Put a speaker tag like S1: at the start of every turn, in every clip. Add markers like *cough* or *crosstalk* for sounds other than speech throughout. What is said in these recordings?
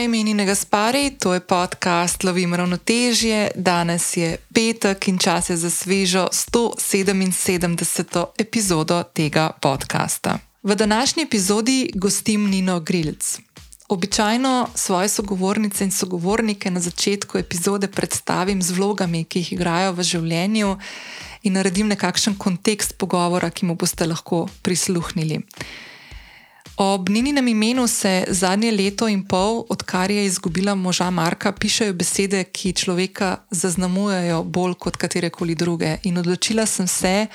S1: Moje ime je Nina Gaspari, to je podcast Lovim ravnotežje. Danes je petek in čas je za svežo 177. epizodo tega podcasta. V današnji epizodi gostim Nino Grilc. Običajno svoje sogovornice in sogovornike na začetku epizode predstavim z vlogami, ki jih igrajo v življenju, in naredim nekakšen kontekst pogovora, ki mu boste lahko prisluhnili. Ob Nininem imenu se zadnje leto in pol, odkar je izgubila moža Marka, pišejo besede, ki človeka zaznamujejo bolj kot katerekoli druge. In odločila sem se,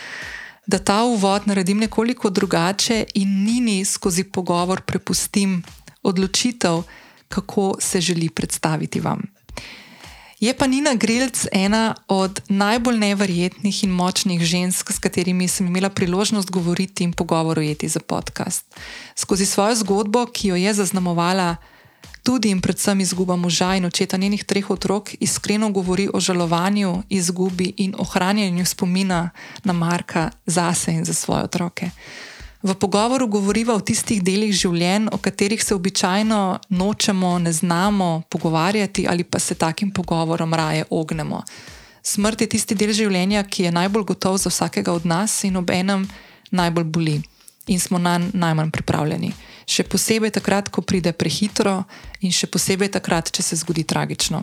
S1: da ta uvod naredim nekoliko drugače in Nini skozi pogovor prepustim odločitev, kako se želi predstaviti vam. Je pa Nina Grilc ena od najbolj neverjetnih in močnih žensk, s katerimi sem imela priložnost govoriti in pogovor ujeti za podcast. Skozi svojo zgodbo, ki jo je zaznamovala tudi in predvsem izguba moža in očeta njenih treh otrok, iskreno govori o žalovanju, izgubi in ohranjanju spomina na Marka zase in za svoje otroke. V pogovoru govoriva o tistih delih življenja, o katerih se običajno nočemo, ne znamo pogovarjati ali pa se takim pogovorom raje ognemo. Smrt je tisti del življenja, ki je najbolj gotov za vsakega od nas in ob enem najbolj boli in smo na njega najmanj pripravljeni. Še posebej takrat, ko pride prehitro in še posebej takrat, če se zgodi tragično.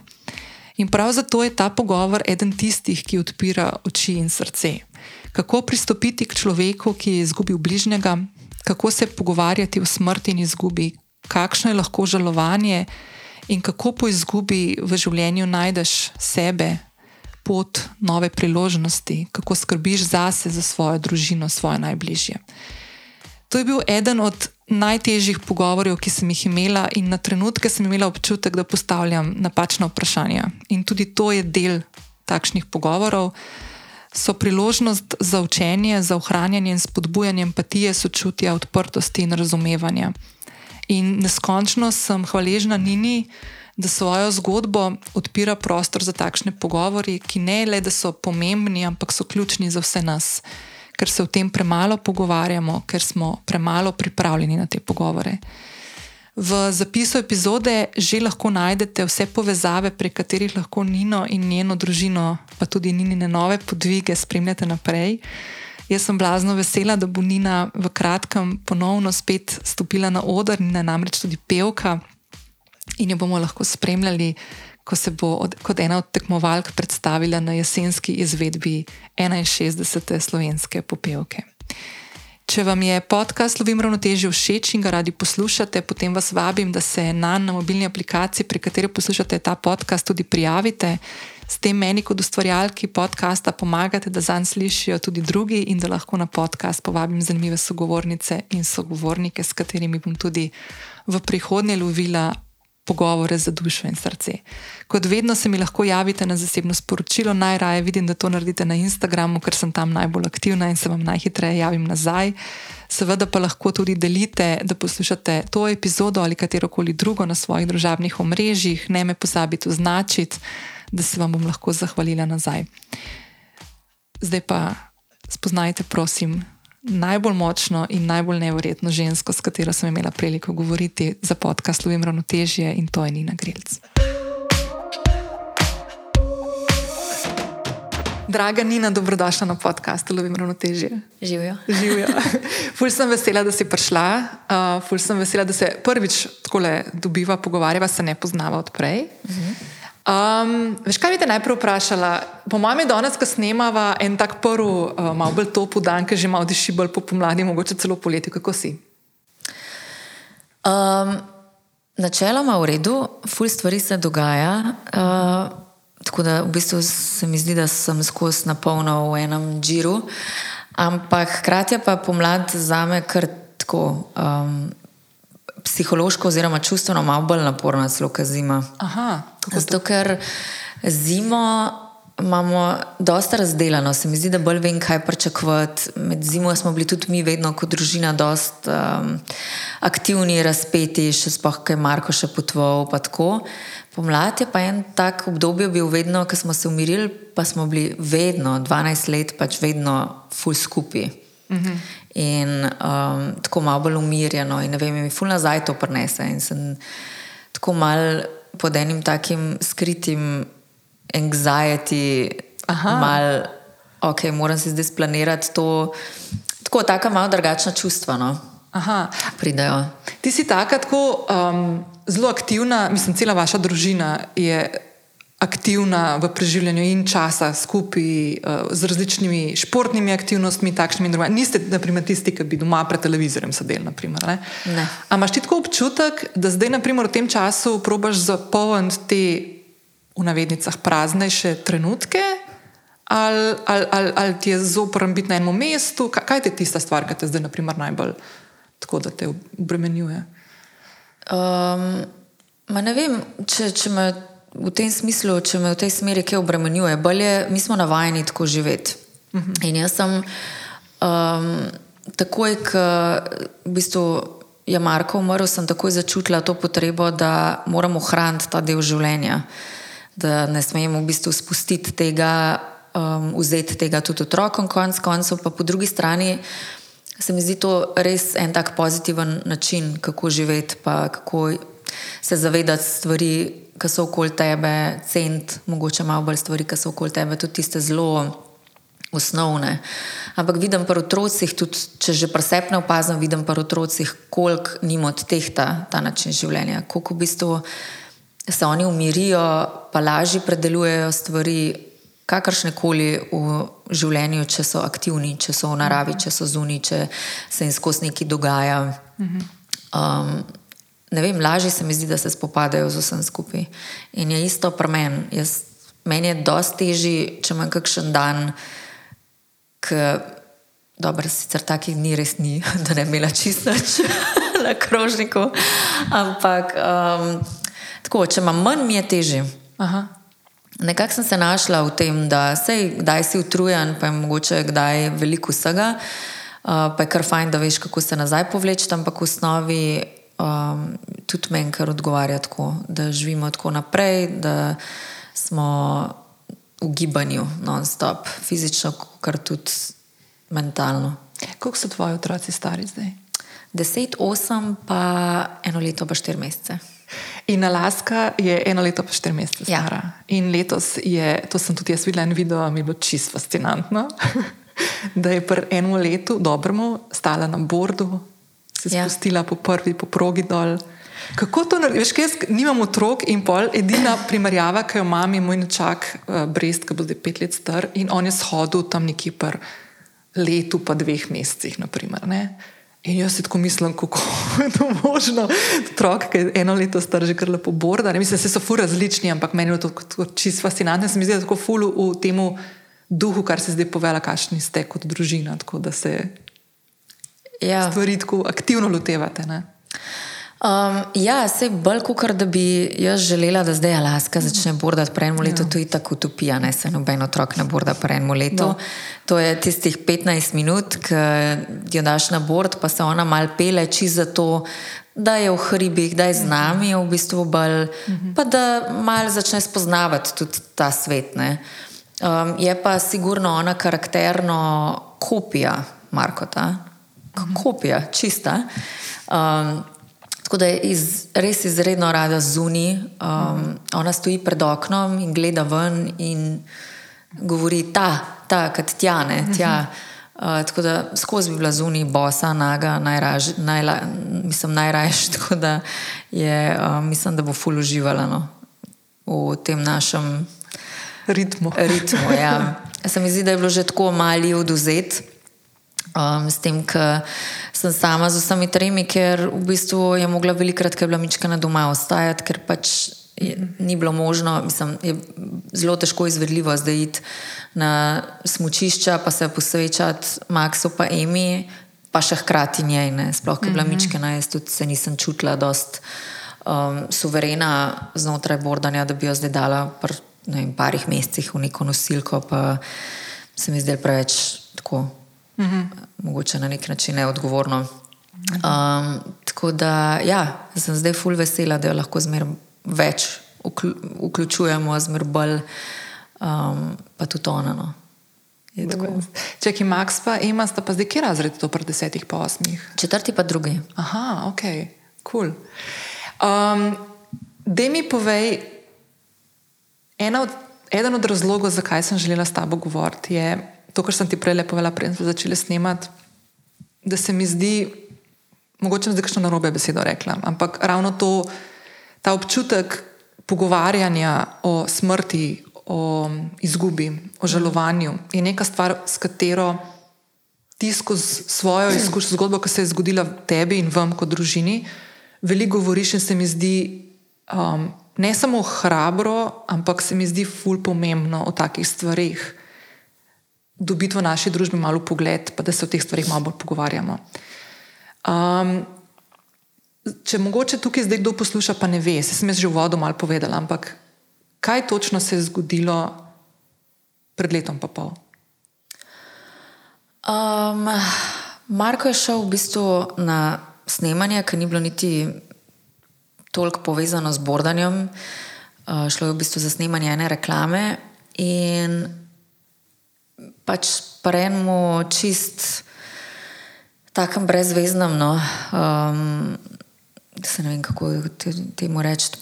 S1: In prav zato je ta pogovor eden tistih, ki odpira oči in srce kako pristopiti k človeku, ki je izgubil bližnjega, kako se pogovarjati o smrti in izgubi, kakšno je lahko žalovanje? In kako po izgubi v življenju najdeš sebe, pot nove priložnosti, kako skrbiš zase, za svojo družino, svoje najbližje. To je bil eden od najtežjih pogovorov, ki sem jih imela, in na trenutke sem imela občutek, da postavljam napačna vprašanja. In tudi to je del takšnih pogovorov so priložnost za učenje, za ohranjanje in spodbujanje empatije, sočutja, odprtosti in razumevanja. In neskončno sem hvaležna Nini, da svojo zgodbo odpira prostor za takšne pogovore, ki ne le da so pomembni, ampak so ključni za vse nas, ker se o tem premalo pogovarjamo, ker smo premalo pripravljeni na te pogovore. V zapisu epizode že lahko najdete vse povezave, prek katerih lahko Nino in njeno družino, pa tudi njene nove podvige, spremljate naprej. Jaz sem blazno vesela, da bo Nina v kratkem ponovno spet stopila na oder, Nina je namreč tudi pevka in jo bomo lahko spremljali, ko se bo od, kot ena od tekmovalk predstavila na jesenski izvedbi 61. slovenske popevke. Če vam je podcast Lovim ravnotežje všeč in ga radi poslušate, potem vas vabim, da se na, na mobilni aplikaciji, pri kateri poslušate ta podcast, tudi prijavite. S tem meni, kot ustvarjalki podcasta, pomagate, da zanj slišijo tudi drugi in da lahko na podcast povabim zanimive sogovornice in sogovornike, s katerimi bom tudi v prihodnje lovila pogovore za dušo in srce. Kot vedno se mi lahko javite na zasebno sporočilo, najraje vidim, da to naredite na Instagramu, ker sem tam najbolj aktivna in se vam najhitreje javim nazaj. Seveda pa lahko tudi delite, da poslušate to epizodo ali katero koli drugo na svojih družabnih omrežjih, ne me pozabite označiti, da se vam bom lahko zahvalila nazaj. Zdaj pa spoznajte, prosim, najbolj močno in najbolj nevrjetno žensko, s katero sem imela priliko govoriti za podcast Lovim ravnotežje in to je Nina Grilc. Draga Nina, dobrodošla na podkastu Lovim ravnotežje.
S2: Živijo.
S1: Živijo. *laughs* Ful sem vesela, da si prišla, uh, ful sem vesela, da se prvič tako le dobiva, pogovarjava, se ne poznava odprej. Uh mhm. -huh. Um, veš, kaj bi te najprej vprašala? Po mojem, je danes, ko snemava en tak prvi, uh, malo bolj topu dan, ki že malo diši bolj po pomladi, mogoče celo poleti. Kako si?
S2: Um, načeloma v redu, ful stvari se dogaja. Uh, tako da v bistvu se mi zdi, da sem skozi napolnil v enem džiru. Ampak hkrati pa pomlad za me kar tako. Um, psihološko oziroma čustveno malo bolj naporna, celo kot zima.
S1: Aha,
S2: Zato, ker zimo imamo dosta razdeljeno, se mi zdi, da bolj vem, kaj pričakovati. Med zimo smo bili tudi mi, vedno kot družina, dosta um, aktivni, razpeti, še spoh, kaj Marko še potvoval. Pomlad je pa en tak obdobje bil vedno, ko smo se umirili, pa smo bili vedno, 12 let, pač vedno ful skupaj. Uh mhm. -huh in um, tako malo bolj umirjeno. In ne vem, mi ful nazaj to prenese. In sem tako mal pod enim takim skritim anxiety, mal, ok, moram si zdaj splanirati to. Tako, taka malo drugačna čustva. No?
S1: Aha.
S2: Pridejo.
S1: Ti si taka, tako um, zelo aktivna, mislim, cela vaša družina je aktivna v preživljanju in časa skupaj uh, z različnimi športnimi aktivnostmi, takšnimi in drugimi. Niste, na primer, tisti, ki bi doma pred televizorjem sedeli. Naprimer, ne?
S2: Ne.
S1: A imaš ti tako občutek, da zdaj, naprimer, v tem času probaš zapolniti te v navednicah praznejše trenutke? Ali, ali, ali, ali ti je zoprn biti na enem mestu? Kaj, kaj je tista stvar, ki te zdaj naprimer, najbolj tako, da te obremenjuje?
S2: Um, ne vem, če, če me v tem smislu, če me v tej smeri kaj obremenjuje. Bolje, mi smo navajeni tako živeti. Uh -huh. In jaz sem um, takoj, ko v bistvu je Marko umrl, sem takoj začutila to potrebo, da moramo ohraniti ta del življenja, da ne smemo v bistvu spustiti tega, um, vzeti tega tudi otrokom, konc koncev, pa po drugi strani. Se mi zdi to res en tak pozitiven način, kako živeti, pa kako se zavedati stvari, ki so okoli tebe, cent, mogoče malo bolj stvari, ki so okoli tebe, tudi tiste zelo osnovne. Ampak vidim v otrocih, tudi če že presepne opazim, vidim v otrocih, koliko njim od teh ta, ta način življenja, koliko v bistvu se oni umirijo, pa lažje predelujejo stvari. Kakršne koli v življenju, če so aktivni, če so v naravi, če so zunaj, če se jim skozi nekaj dogaja. Um, ne vem, lažje se mi zdi, da se spopadajo z vsem skupaj. In je isto pri meni. Meni je dosti težje, če imam kakšen dan, ki, dobro, sicer takih dni res ni, *laughs* da ne bi imela čisto *laughs* na krožniku. Ampak um, tako, če imam manj, mi je težje. Nekako sem se znašla v tem, da se kdaj si utrujen, pa je mogoče kdaj veliko vsega, uh, pa je kar fajn, da veš, kako se nazaj povleči, ampak v osnovi um, tudi meni, kar odgovarja tako, da živimo tako naprej, da smo v gibanju, non-stop, fizično, kar tudi mentalno.
S1: Koliko so tvoji otroci stari zdaj?
S2: Deset, osem, pa eno leto, pa štiri mesece.
S1: In Alaska je eno leto, pa štiri mesece stara. Ja. In letos je, to sem tudi jaz videla, en video, mi je bilo čisto fascinantno, *laughs* da je pri enem letu, dobremu, stala na bordu se ja. spustila po prvi, po progi dol. Kako to narediš? Jaz nimam otrok in pol, edina primerjava, ki jo imam, je moj nečak uh, Brest, ki bo zdaj pet let star in on je shodil tam nekje po letu, pa dveh mesecih. Naprimer, in jaz si tako mislim, kako *laughs* je to možno. Otrok, ki je eno leto star, že kar lepo borda. Ne? Mislim, da so fu različni, ampak meni je to čisto fascinantno. Se mi zdi, da je tako fulu v tem duhu, kar se zdaj povela, kakšni ste kot družina. Tako da se ja. stvari tako aktivno lotevate.
S2: Um, ja, se bolj kot da bi jaz želela, da zdaj Alaska začne bordati pred enim letom, ja. to je tako utopija, ne se noben otrok ne borda pred enim letom. No. To je tistih 15 minut, ki jo daš na bord, pa se ona mal pele čez za to. Da je v hribih, da je z nami, v bistvu bolj, mhm. pa da malo začne spoznavati tudi ta svet. Um, je pa sigurno ona karakterno kopija Markota, kopija, čista. Um, tako da je iz, res izredno rada zunaj. Um, ona stoji pred oknom in gleda ven in govori, ta, ta, kot tjane, tja. Uh, tako da skozi bi bila zunaj, bosa, naga, najraž, najla, mislim, najrajš. *laughs* Tako da je, uh, mislim, da bo ful uživala no, v tem našem
S1: ritmu.
S2: ritmu ja. *laughs* Se mi zdi, da je bilo že tako mali oduzet. Um, s tem, da sem sama z vsemi tremi, ker v bistvu je mogla velikrat, ker je bila mička na doma ostajati, ker pač je, ni bilo možno, mislim, je zelo težko izvedljivo zdaj iti na smočišča, pa se posvečati Maksu pa Emi, pa še hkrati njej. Ne. Sploh, ker je bila mhm. mička, jaz tudi se nisem čutila dost um, suverena znotraj bordanja, da bi jo zdaj dala v parih mesecih v neko nosilko, pa se mi zdaj preveč tako mm -hmm. mogoče na nek način neodgovorno. Um, tako da, ja, sem zdaj full vesela, da jo lahko zmeraj več vključujemo, zmeraj bolj, um, pa tudi ona. No.
S1: Če ki Max pa ima, sta pa zdaj kje razred, to pred desetih pa osmih?
S2: Četrti pa drugi.
S1: Aha, ok, kul. Cool. Um, da mi povej, od, eden od razlogov, zakaj sem želela s tabo govoriti, je to, kar sem ti prej povedala, preden smo začeli snemati. Da se mi zdi, mogoče sem zdaj kakšno narobe besedo rekla, ampak ravno to, ta občutek pogovarjanja o smrti, o izgubi, o žalovanju je neka stvar, s katero ti skozi svojo izkušnjo, zgodbo, ki se je zgodila tebi in vam kot družini, veliko govoriš in se mi zdi. Um, ne samo hrabro, ampak se mi zdi ful pomembno o takih stvarih dobiti v naši družbi malo pogled, pa da se o teh stvarih malo bolj pogovarjamo. Um, če mogoče tukaj zdaj kdo posluša, pa ne ve, se sem jaz že v vodu malo povedala, ampak kaj točno se je zgodilo pred letom in pol?
S2: Um, Marko je šel v bistvu na snemanje, ker ni bilo niti toliko povezano z bordanjem. Uh, šlo je v bistvu za snemanje ene reklame in pač prejmo čist takem brezveznem, no, um, se ne vem, kako temu reči.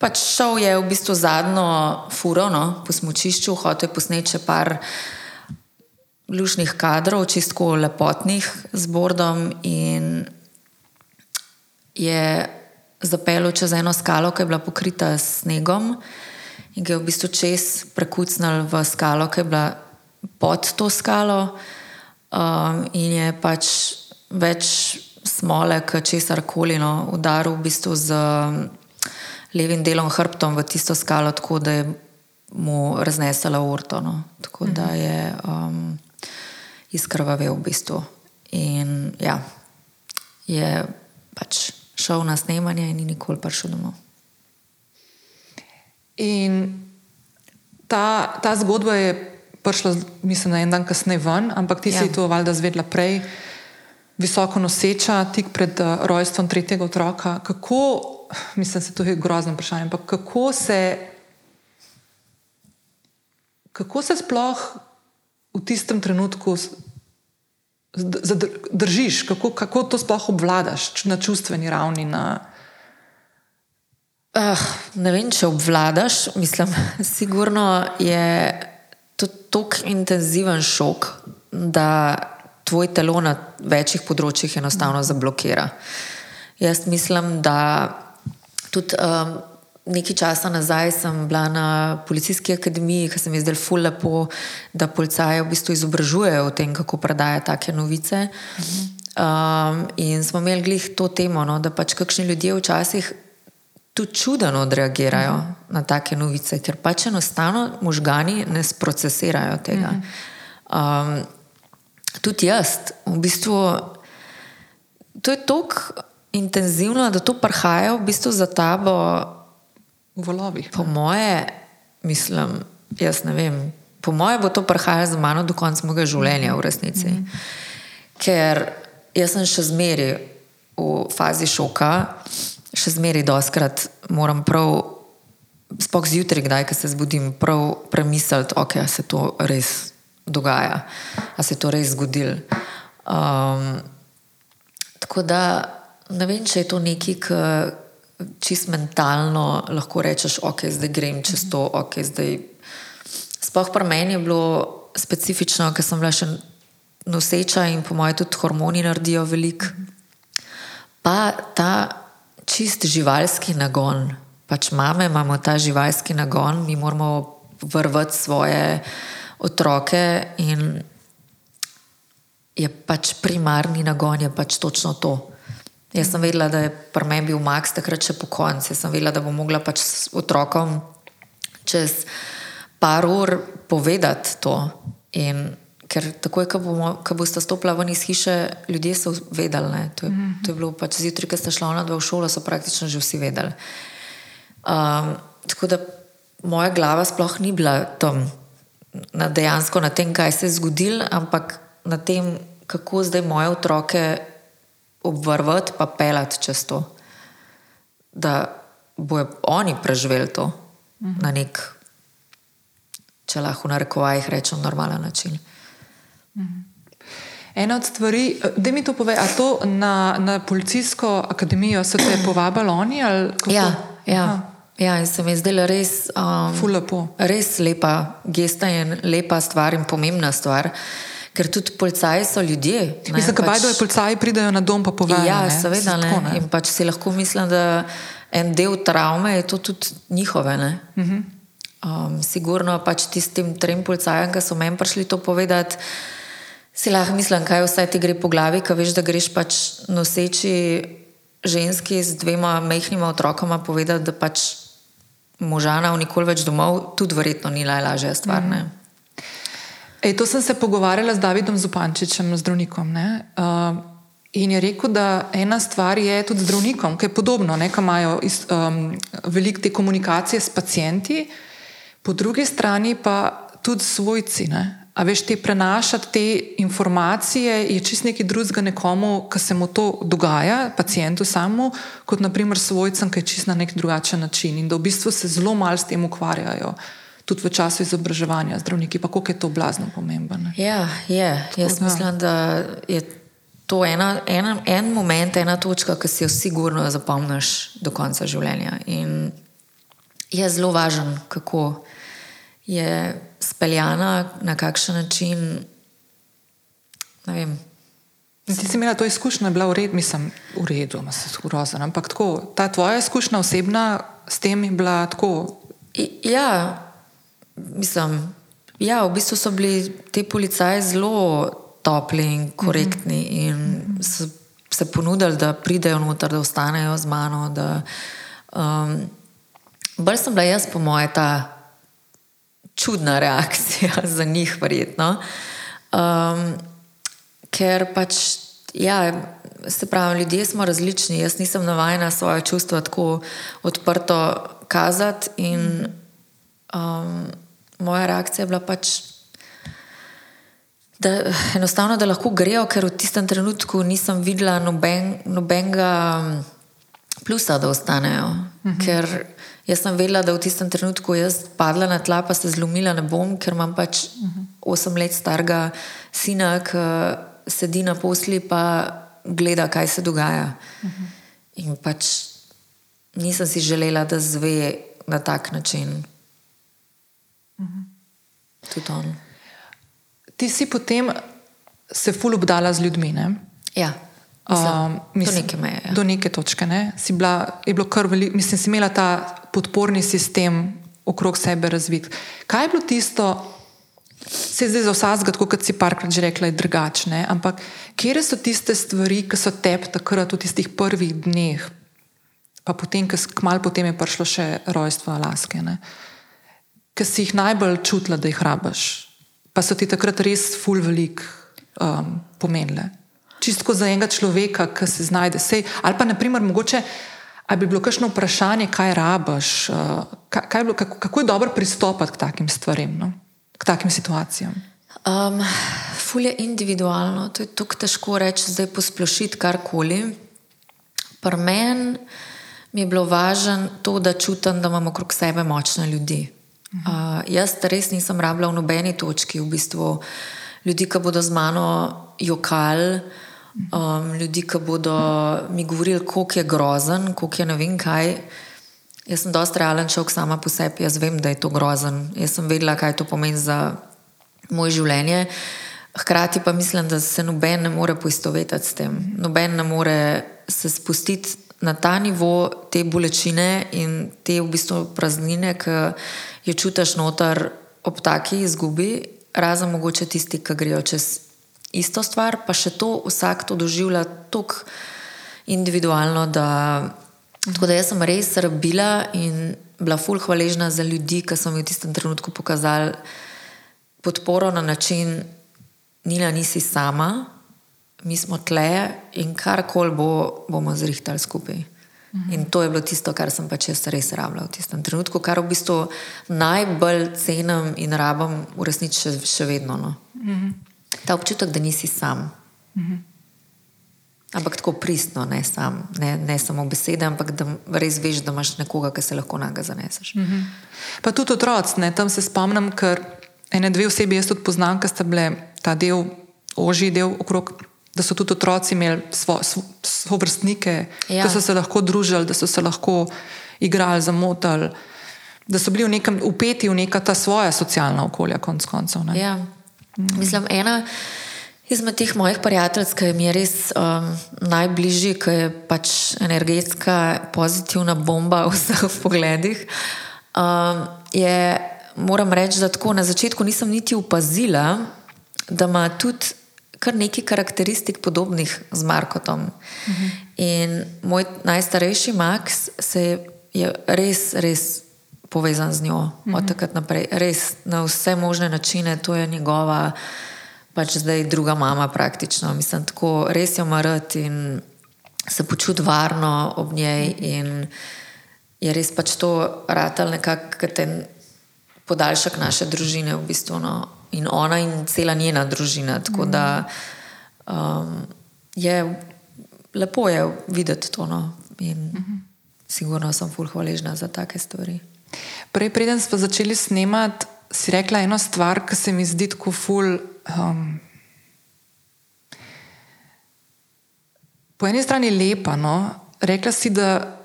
S2: Pač šel je v bistvu zadnjo furo no, po smočišču, hotel je posneči par lušnih kadrov, čistko lepotnih z bordom in je zapeljal čez eno skalo, ki je bila pokrita s snegom, in ga je v bistvu čez prekucnil v skalo, ki je bila pod to skalo, um, in je pač več smole, kot česar koli, no, udaril v bistvu z um, levim delom hrbtom v tisto skalo, tako da je mu raznesla urto. No. Tako da mhm. je um, izkrvavel v bistvu. In ja, je pač šel na snemanje in ni nikoli prišel domov.
S1: In ta, ta zgodba je prišla, mislim, na en dan kasneje ven, ampak ti ja. si to valjda zvedla prej, visoko noseča, tik pred uh, rojstvom tretjega otroka. Kako, mislim, se to je grozno vprašanje, ampak kako se, kako se sploh v tistem trenutku držiš, kako, kako to sploh obvladaš na čustveni ravni. Na...
S2: Uh, ne vem, če obvladaš, mislim, *laughs* sigurno je to tako intenziven šok, da tvoj telo na večjih področjih enostavno zablokira. Jaz mislim, da tudi um, nekaj časa nazaj sem bila na policijski akademiji, ki se mi je zdelo ful lepo, da policaje v bistvu izobražujejo o tem, kako predaja take novice. Um, in smo imeli glih to temo, no, da pač kakšni ljudje včasih tudi čudno odreagirajo uh -huh. na take novice, ker pač enostavno možgani ne sprocesirajo tega. Um, tudi jaz, v bistvu, to je tako intenzivno, da to prihaja v bistvu za tabo
S1: valovih.
S2: Po moje, mislim, jaz ne vem. Po moje bo to prihajalo za mano do konca mojega življenja, v resnici. Mm -hmm. Ker jaz sem še zmeraj v fazi šoka, še zmeraj doskrat moram prav, spok zjutraj, kdaj se zbudim, prav premisliti, ok, se to res dogaja, a se to res zgodil. Um, tako da ne vem, če je to nekaj, kar čist mentalno lahko rečeš, ok, zdaj grem čez to, ok, zdaj. Sploh pri meni je bilo specifično, ker sem bila še noseča in po mojem tudi hormoni naredijo veliko. Pa ta čist živalski nagon, pač mame imamo ta živalski nagon, mi moramo vrvati svoje otroke in je pač primarni nagon, je pač točno to. Jaz sem vedela, da je pri meni bil Max takrat še po koncu. Jaz sem vedela, da bom mogla pač s otrokom čez par ur povedati to. In ker takoj, ko, bomo, ko boste stopila ven iz hiše, ljudje so vedeli. To, je, to je bilo pač zjutraj, ko ste šla na dve v šolo, so praktično že vsi vedeli. Um, tako da moja glava sploh ni bila tam na dejansko na tem, kaj se je zgodilo, ampak na tem, kako zdaj moje otroke obvrvati, pa pelati čez to, da bojo oni preživeli to -huh. na nek, če lahko na rekovajih rečem, normalen način. -huh.
S1: Ena od stvari, da mi to pove, a to na, na policijsko akademijo so te povabili oni?
S2: Ja, ja. Ja, in se mi je zdela res, um, res lepa gesta in lepa stvar in pomembna stvar. Ker tudi policaji so ljudje. ne,
S1: Mislim, da
S2: pač-
S1: policaji pridejo na dom, pa povejo.
S2: Ja,
S1: ne.
S2: seveda.
S1: Se
S2: Ne.
S1: tako,
S2: In pač si lahko mislim, da en del travme je to tudi njihove. Uh
S1: Mhm.
S2: -huh. um, sigurno pač tistim trem policajem, ki so meni prišli to povedati. Si lahko mislim, kaj vse ti gre po glavi, ko veš, da greš pač noseči ženski z dvema mehkima otrokoma povedati, da pač možana v nikoli več domov, tudi verjetno ni najlažja stvar.
S1: Mhm.
S2: Ne?
S1: Ej, to sem se pogovarjala z Davidom Zupančičem, zdravnikom. Ne? Uh, in je rekel, da ena stvar je tudi zdravnikom, ki je podobno, ne, ki imajo iz, um, veliko te komunikacije s pacijenti, po drugi strani pa tudi svojci. Ne? A veš, te prenašati te informacije je čist nekaj drugega nekomu, ki se mu to dogaja, pacijentu samo, kot naprimer svojcem, ki je čist na nek drugačen način in da v bistvu se zelo malo s tem ukvarjajo. Tudi v času izobraževanja zdravniki, pa koliko je to blazno pomembno.
S2: Ja, je. Jaz
S1: da.
S2: mislim, da je to ena, ena, en moment, ena točka, ki si jo sigurno zapomniš do konca življenja. In je zelo važen, kako je speljana, na kakšen način. Vem.
S1: Ti si imela to izkušnjo, je bila v redu, mislim, v redu, ima se grozen, ampak tako, ta tvoja izkušnja osebna s tem je bila tako.
S2: I- Ja, mislim, ja, v bistvu so bili ti policaji zelo topli in korektni in so se ponudili, da pridejo noter, da ostanejo z mano. Da, um, bolj sem bila jaz, po moje, ta čudna reakcija *laughs* za njih, verjetno. Um, ker pač, ja, se pravi, ljudje smo različni. Jaz nisem navajena svoje čustva tako odprto kazati, in um, moja reakcija je bila pač. Da, enostavno, da lahko grejo, ker v tistem trenutku nisem videla noben, nobenega plusa, da ostanejo. Uh -huh. Ker jaz sem vedela, da v tistem trenutku jaz padla na tla, pa se zlomila ne bom, ker imam pač osem let starega sina, ki sedi na posli in gleda, kaj se dogaja. In pač nisem si želela, da zve na tak način. Tudi on.
S1: Ti si potem se ful obdala z ljudmi. Ne?
S2: Ja, mislim,
S1: Um, mislim,
S2: do neke meje. Ja.
S1: Do neke točke. Ne? Si bila, je bilo kar veliko, mislim, si imela ta podporni sistem okrog sebe razvit. Kaj je bilo tisto, se zdaj za vsakega, tako kot si parkrat že rekla, je drugačne, ampak kje so tiste stvari, ki so tep takrat v tistih prvih dneh, pa potem, kmalo potem je prišlo še rojstvo Alaske, ki si jih najbolj čutila, da jih rabaš, pa so ti takrat res ful velik um, pomenile čisto za enega človeka, ki se znajde. Sej, ali pa, naprimer, mogoče, ali bi bilo kakšno vprašanje, kaj rabaš, uh, kaj, kaj je bilo, kako, kako je dobro pristopati k takim stvarem, no? k takim situacijam.
S2: Um, ful je individualno, to je tako težko reči, zdaj posplošiti karkoli. Pri meni mi je bilo važno to, da čutim, da imam okrog sebe močne ljudi. Uh, jaz res nisem rabila v nobeni točki, v bistvu ljudi, ki bodo z mano jokali, um, ljudi, ki bodo mi govorili, kako je grozen, kako je ne vem kaj. Jaz sem dosti realen človek sama po sebi, jaz vem, da je to grozen. Jaz sem vedela, kaj to pomeni za moje življenje. Hkrati pa mislim, da se noben ne more poistovetiti s tem. Noben ne more se spustiti na ta nivo te bolečine in te v bistvu praznine, ki jo čutiš noter ob taki izgubi, razen mogoče tisti, ki grejo čez isto stvar, pa še to vsak to doživlja tako individualno. Da, tako da jaz sem res rabila in bila fulh hvaležna za ljudi, ki so mi v tistem trenutku pokazali podporo na način, Nina, nisi sama, mi smo tle in karkoli bo, bomo zrihtali skupaj. Mhm. In to je bilo tisto, kar sem pač jaz res rabila v tistem trenutku, kar v bistvu najbolj cenim in rabim v resnici še, še vedno. No. Mhm. Ta občutek, da nisi sam. Mhm. Ampak tako pristno, ne, sam, ne, ne samo besede, ampak da res veš, da imaš nekoga, ki se lahko na ga zaneseš.
S1: Mhm. Pa tudi otroci, tam se spomnim, ker ene dve osebi jaz tudi poznam, ki sta bile ta del, ožji del okrog. Da so tudi otroci imeli svoje svo, svo vrstnike,
S2: Ja.
S1: da so se lahko družili, da so se lahko. igrali, zamotali, da so bili v nekem upeti v neka ta svoja socialna okolja, konc koncev. ne.
S2: Ja. Mislim, ena izmed teh mojih prijateljic, ki mi je res um, najbližji, ki je pač energetska, pozitivna bomba v vseh *laughs* pogledih, um, je, moram reči, da tako na začetku nisem niti opazila, da ima tudi kar nekaj karakteristik podobnih z Markotom. Mhm. In moj najstarejši Max se je, je res, res povezan z njo mhm. od takrat naprej, res na vse možne načine, to je njegova, pač zdaj druga mama praktično. Mislim, tako res jo marat in se počuti varno ob njej. In je res pač to ratal nekako ten podaljšek naše družine v bistvu. No. In ona in cela njena družina. Tako da um, je lepo je videti to. No. In sigurno sem fulh hvaležna za take stvari.
S1: Prej, preden smo začeli snemati, si rekla eno stvar, ki se mi zdi tako ful. Um, po eni strani lepa. No? Rekla si, da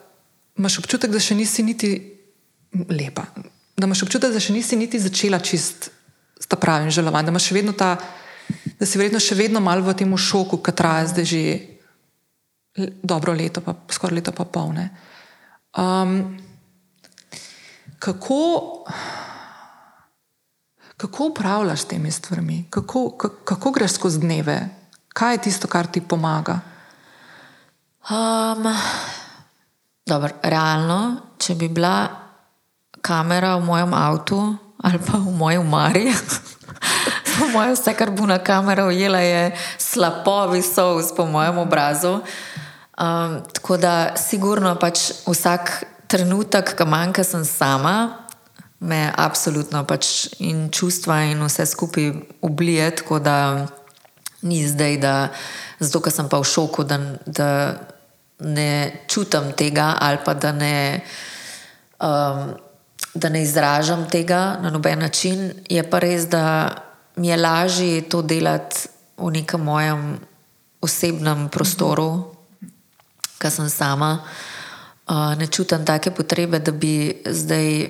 S1: imaš občutek, da še nisi niti lepa. Da imaš občutek, da še nisi niti začela čist s ta pravim želovanjem, da imaš še vedno ta, da si verjetno še vedno malo v tem šoku, ki traja zdaj že dobro leto, pa skoraj leto pa polne. Um, kako, kako upravljaš temi stvarmi, kako, kako, greš skozi dneve, kaj je tisto, kar ti pomaga?
S2: Um, dobro, realno, če bi bila kamera v mojem avtu ali pa v moji umari, *laughs* mojem, vse, kar bo na kamero ujela, je slapovi sous po mojem obrazu. Um, tako da, sigurno pač vsak trenutek, ki manjka, sem sama, me absolutno pač in čustva in vse skupaj oblije. Tako da ni zdaj, da zato, ker sem pa v šoku, da, da ne čutim tega ali pa da ne. Um, Da ne izražam tega na noben način, je pa res, da mi je lažje to delati v nekem mojem osebnem prostoru, ker sem sama. Uh, ne čutim take potrebe, da bi zdaj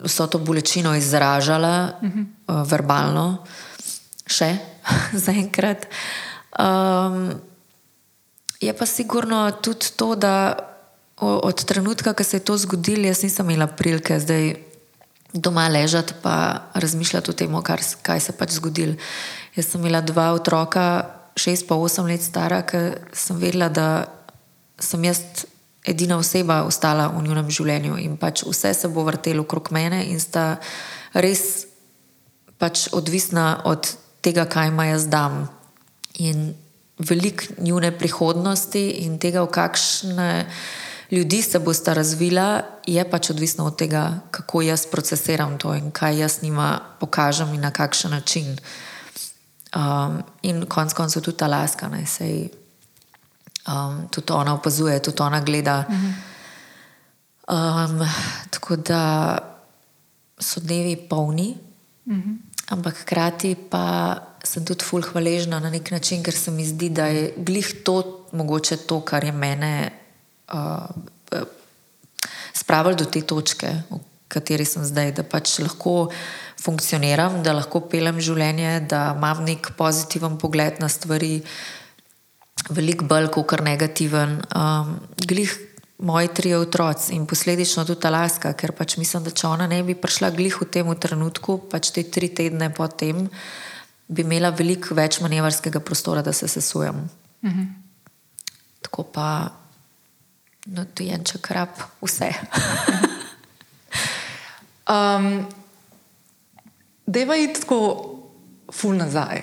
S2: vso to bolečino izražala uh, verbalno, še *laughs* zaenkrat. Um, je pa sigurno tudi to, da od trenutka, ko se je to zgodilo, jaz nisem imela prilike zdaj doma ležati in razmišljati o tem, kar, kaj se je pač zgodilo. Jaz sem imela dva otroka, šest pa osem let stara, ker sem vedela, da sem jaz edina oseba ostala v njunem življenju in pač vse se bo vrtelo okrog mene in sta res pač odvisna od tega, kaj ima jaz dam. In velik njune prihodnosti in tega, v kakšne ljudi se bosta razvila, je pač odvisno od tega, kako jaz procesiram to in kaj jaz njima pokažem in na kakšen način. Um, in konec koncev tudi ta laska, ne sej. Um, tudi ona opazuje, tudi ona gleda. Um, tako da so dnevi polni, ampak hkrati pa sem tudi fulh hvaležna na nek način, ker se mi zdi, da je glih to mogoče to, kar je mene uh, spravili do te točke, v kateri sem zdaj, da pač lahko funkcioniram, da lahko pelem življenje, da imam nek pozitiven pogled na stvari, veliko bolj kot negativen. Um, glih moji tri otroci in posledično tudi ta laska, ker pač mislim, da če ona ne bi prišla glih v tem trenutku, pač te tri tedne potem, bi imela veliko več manevrskega prostora, da se sesujem. Mhm. Tako pa no, to je en čakrap, vse. *laughs*
S1: um, Deva je tako ful nazaj,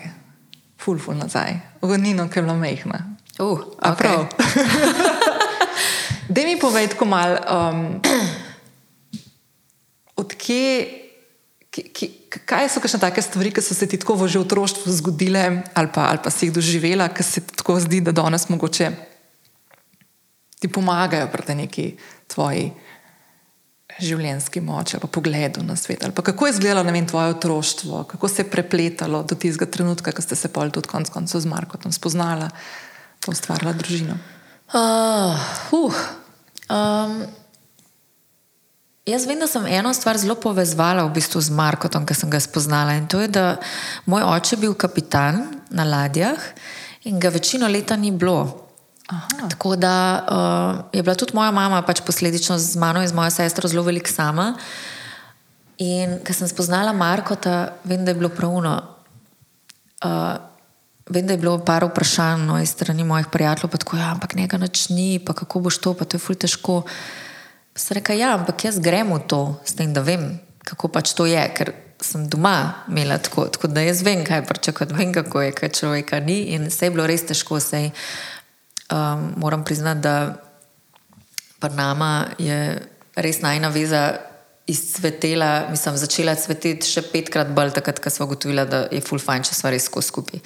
S1: ful, ful nazaj, v Nino, ki je bila mehna.
S2: Uh, okay. *laughs*
S1: Da mi povej, kako mal, um, odkje, kaj so kakšne take stvari, ki so se ti tako že v otroštvu zgodile, ali pa, ali pa si jih doživela, ki se ti tako zdi, da danes mogoče ti pomagajo pri neki tvoji življenjski moči ali pogledu na svet. Ali kako je izgledalo vem, tvoje otroštvo, kako se je prepletalo do tistega trenutka, ko ste se pol tudi konec koncev z Markotom spoznala, pa ustvarila družino.
S2: Uh, uh, um, Jaz vem, da sem eno stvar zelo povezala v bistvu z Markotom, ki sem ga spoznala. In to je, da moj oče bil kapitan na ladjah in ga večino leta ni bilo. Aha. Tako da uh, je bila tudi moja mama pač posledično z mano in z mojo sestro zelo velik sama. In ko sem spoznala Markota, vem, da je bilo pravno. Uh, vem, da je bilo par vprašanj no, iz strani mojih prijateljev, pa tako, ja, ampak nekaj noč ni, pa kako boš to, pa to je ful težko. Sem rekel, ja, ampak jaz grem v to, s tem, da vem, kako pač to je, ker sem doma imela tako, tako da jaz vem, kaj pričakujem, vem, kako je, kaj človeka ni. In se je bilo res težko, sej um, moram priznati, da pri nama je res najna veza izcvetela, mislim, začela cveteti še petkrat bolj, takrat, ko smo ugotovili, da je full fajn, če smo res skupaj.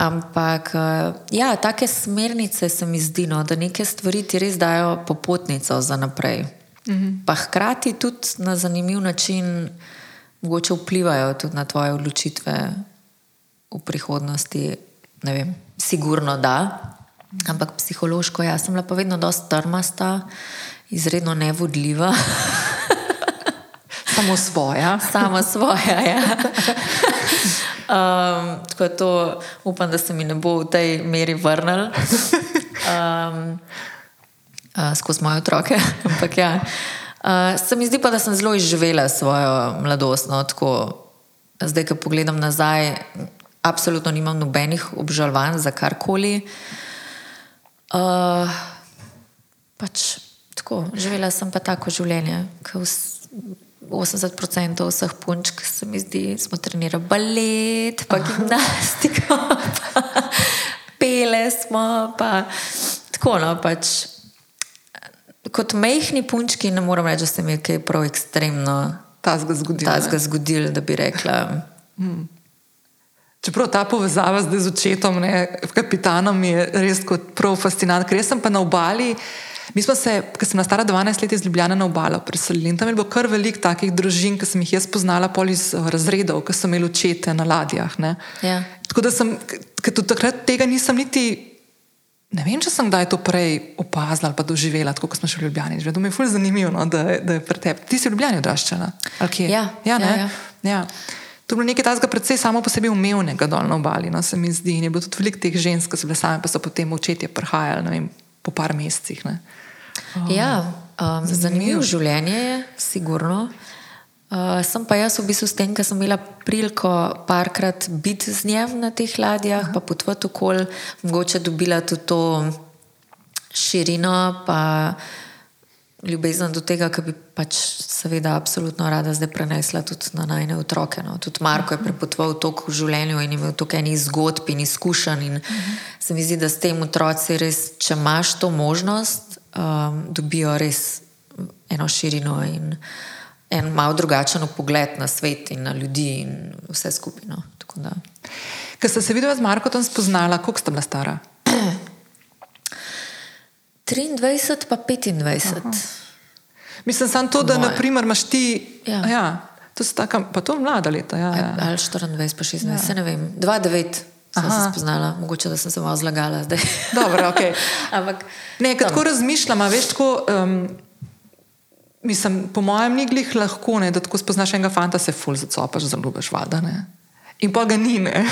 S2: Ampak, eh, ja, take smernice se mi zdi, no, da neke stvari ti res dajo popotnico za naprej. -hmm. Pa hkrati tudi na zanimiv način mogoče vplivajo tudi na tvoje odločitve v prihodnosti. Ne vem, sigurno da, ampak psihološko, jaz sem bila pa vedno dosta trmasta, izredno nevodljiva.
S1: Samo svoja.
S2: Samo svoja, ja. Um, tako da to upam, da se mi ne bo v tej meri vrnil um, uh, skozi moje otroke. Ampak ja. Uh, se mi zdi pa, da sem zelo izživela svojo mladost. No, Zdaj, ko pogledam nazaj, absolutno nimam nobenih obžalovanj za karkoli. Uh, pač, tako, živela sem pa tako življenje, 80% vseh punčk, se mi zdi, smo trenirali balet, pa gimnastiko, *laughs* pa pele smo. Pa, tako no, pač. Kot mehki punčki, ne morem reči, da se mi je kaj prav ekstremno
S1: zgodilo.
S2: zgodil, da bi rekla.
S1: Hmm. Čeprav ta povezava zdaj z očetom, ne, kapitanom, je res kot prav fascinantna, ker sem pa na obali. Mi smo se, ko sem stara 12 let, iz Ljubljana na obalo preselili in tam je bilo kar veliko takih družin, ki sem jih jaz poznala pol iz eh, razredov, ki so imeli očete na ladjah.
S2: Ja.
S1: Tako da sem, ker tudi takrat tega nisem niti. Ne vem, če sem kdaj to prej opazila ali doživela, tako kot smo šli v Ljubljani. Že mi je fully zanimivo, no, da, da je pri tebi. Ti si v Ljubljani odraščena.
S2: Ja,
S1: ja,
S2: ja, ja.
S1: ja. To je bilo nekaj takega, predvsej samo po sebi umevnega dol na obali, no, se mi zdi. In je bilo tudi veliko teh žensk, ki so bile same, pa so potem očetje prihajali po par mesecih.
S2: Oh, ja, um, zanimivo življenje je, sigurno. Uh, sem pa jaz v bistvu s tem, ker sem imela priliko parkrat biti z njim na teh ladjah, pa potvati okolje, mogoče dobila tudi to širino, pa ljubezen do tega, ki bi pač seveda absolutno rada zdaj prenesla tudi na najne otroke. No. Tudi Marko je prepotoval toliko v življenju in imel toliko enih zgodb in izkušenj. In se mi zdi, da s tem otroci res, če imaš to možnost, um, dobijo res eno širino in en malo drugačen pogled na svet in na ljudi in vse skupaj. No.
S1: Ker ste se videli z Markom spoznala, koliko ste bila stara? *clears throat*
S2: 23 pa 25. Aha.
S1: Mislim samo to, da naprimer, imaš ti.
S2: Ja.
S1: Ja, to so tako, pa to mlada leta. Ja, ja.
S2: Ali 24, pa 26, ja. se ne vem. 2-9 sem se spoznala, mogoče da sem se malo zlagala.
S1: Dobro, ok. *laughs* Ampak. Ne, tako razmišljam, veš, tako. Um, Mislim, po mojem, ni glih lahko, ne, da tako spoznaš enega fanta, se ful zacopaš, zelo ljubiš vada. Ne in pa ga ni. Ne? *laughs*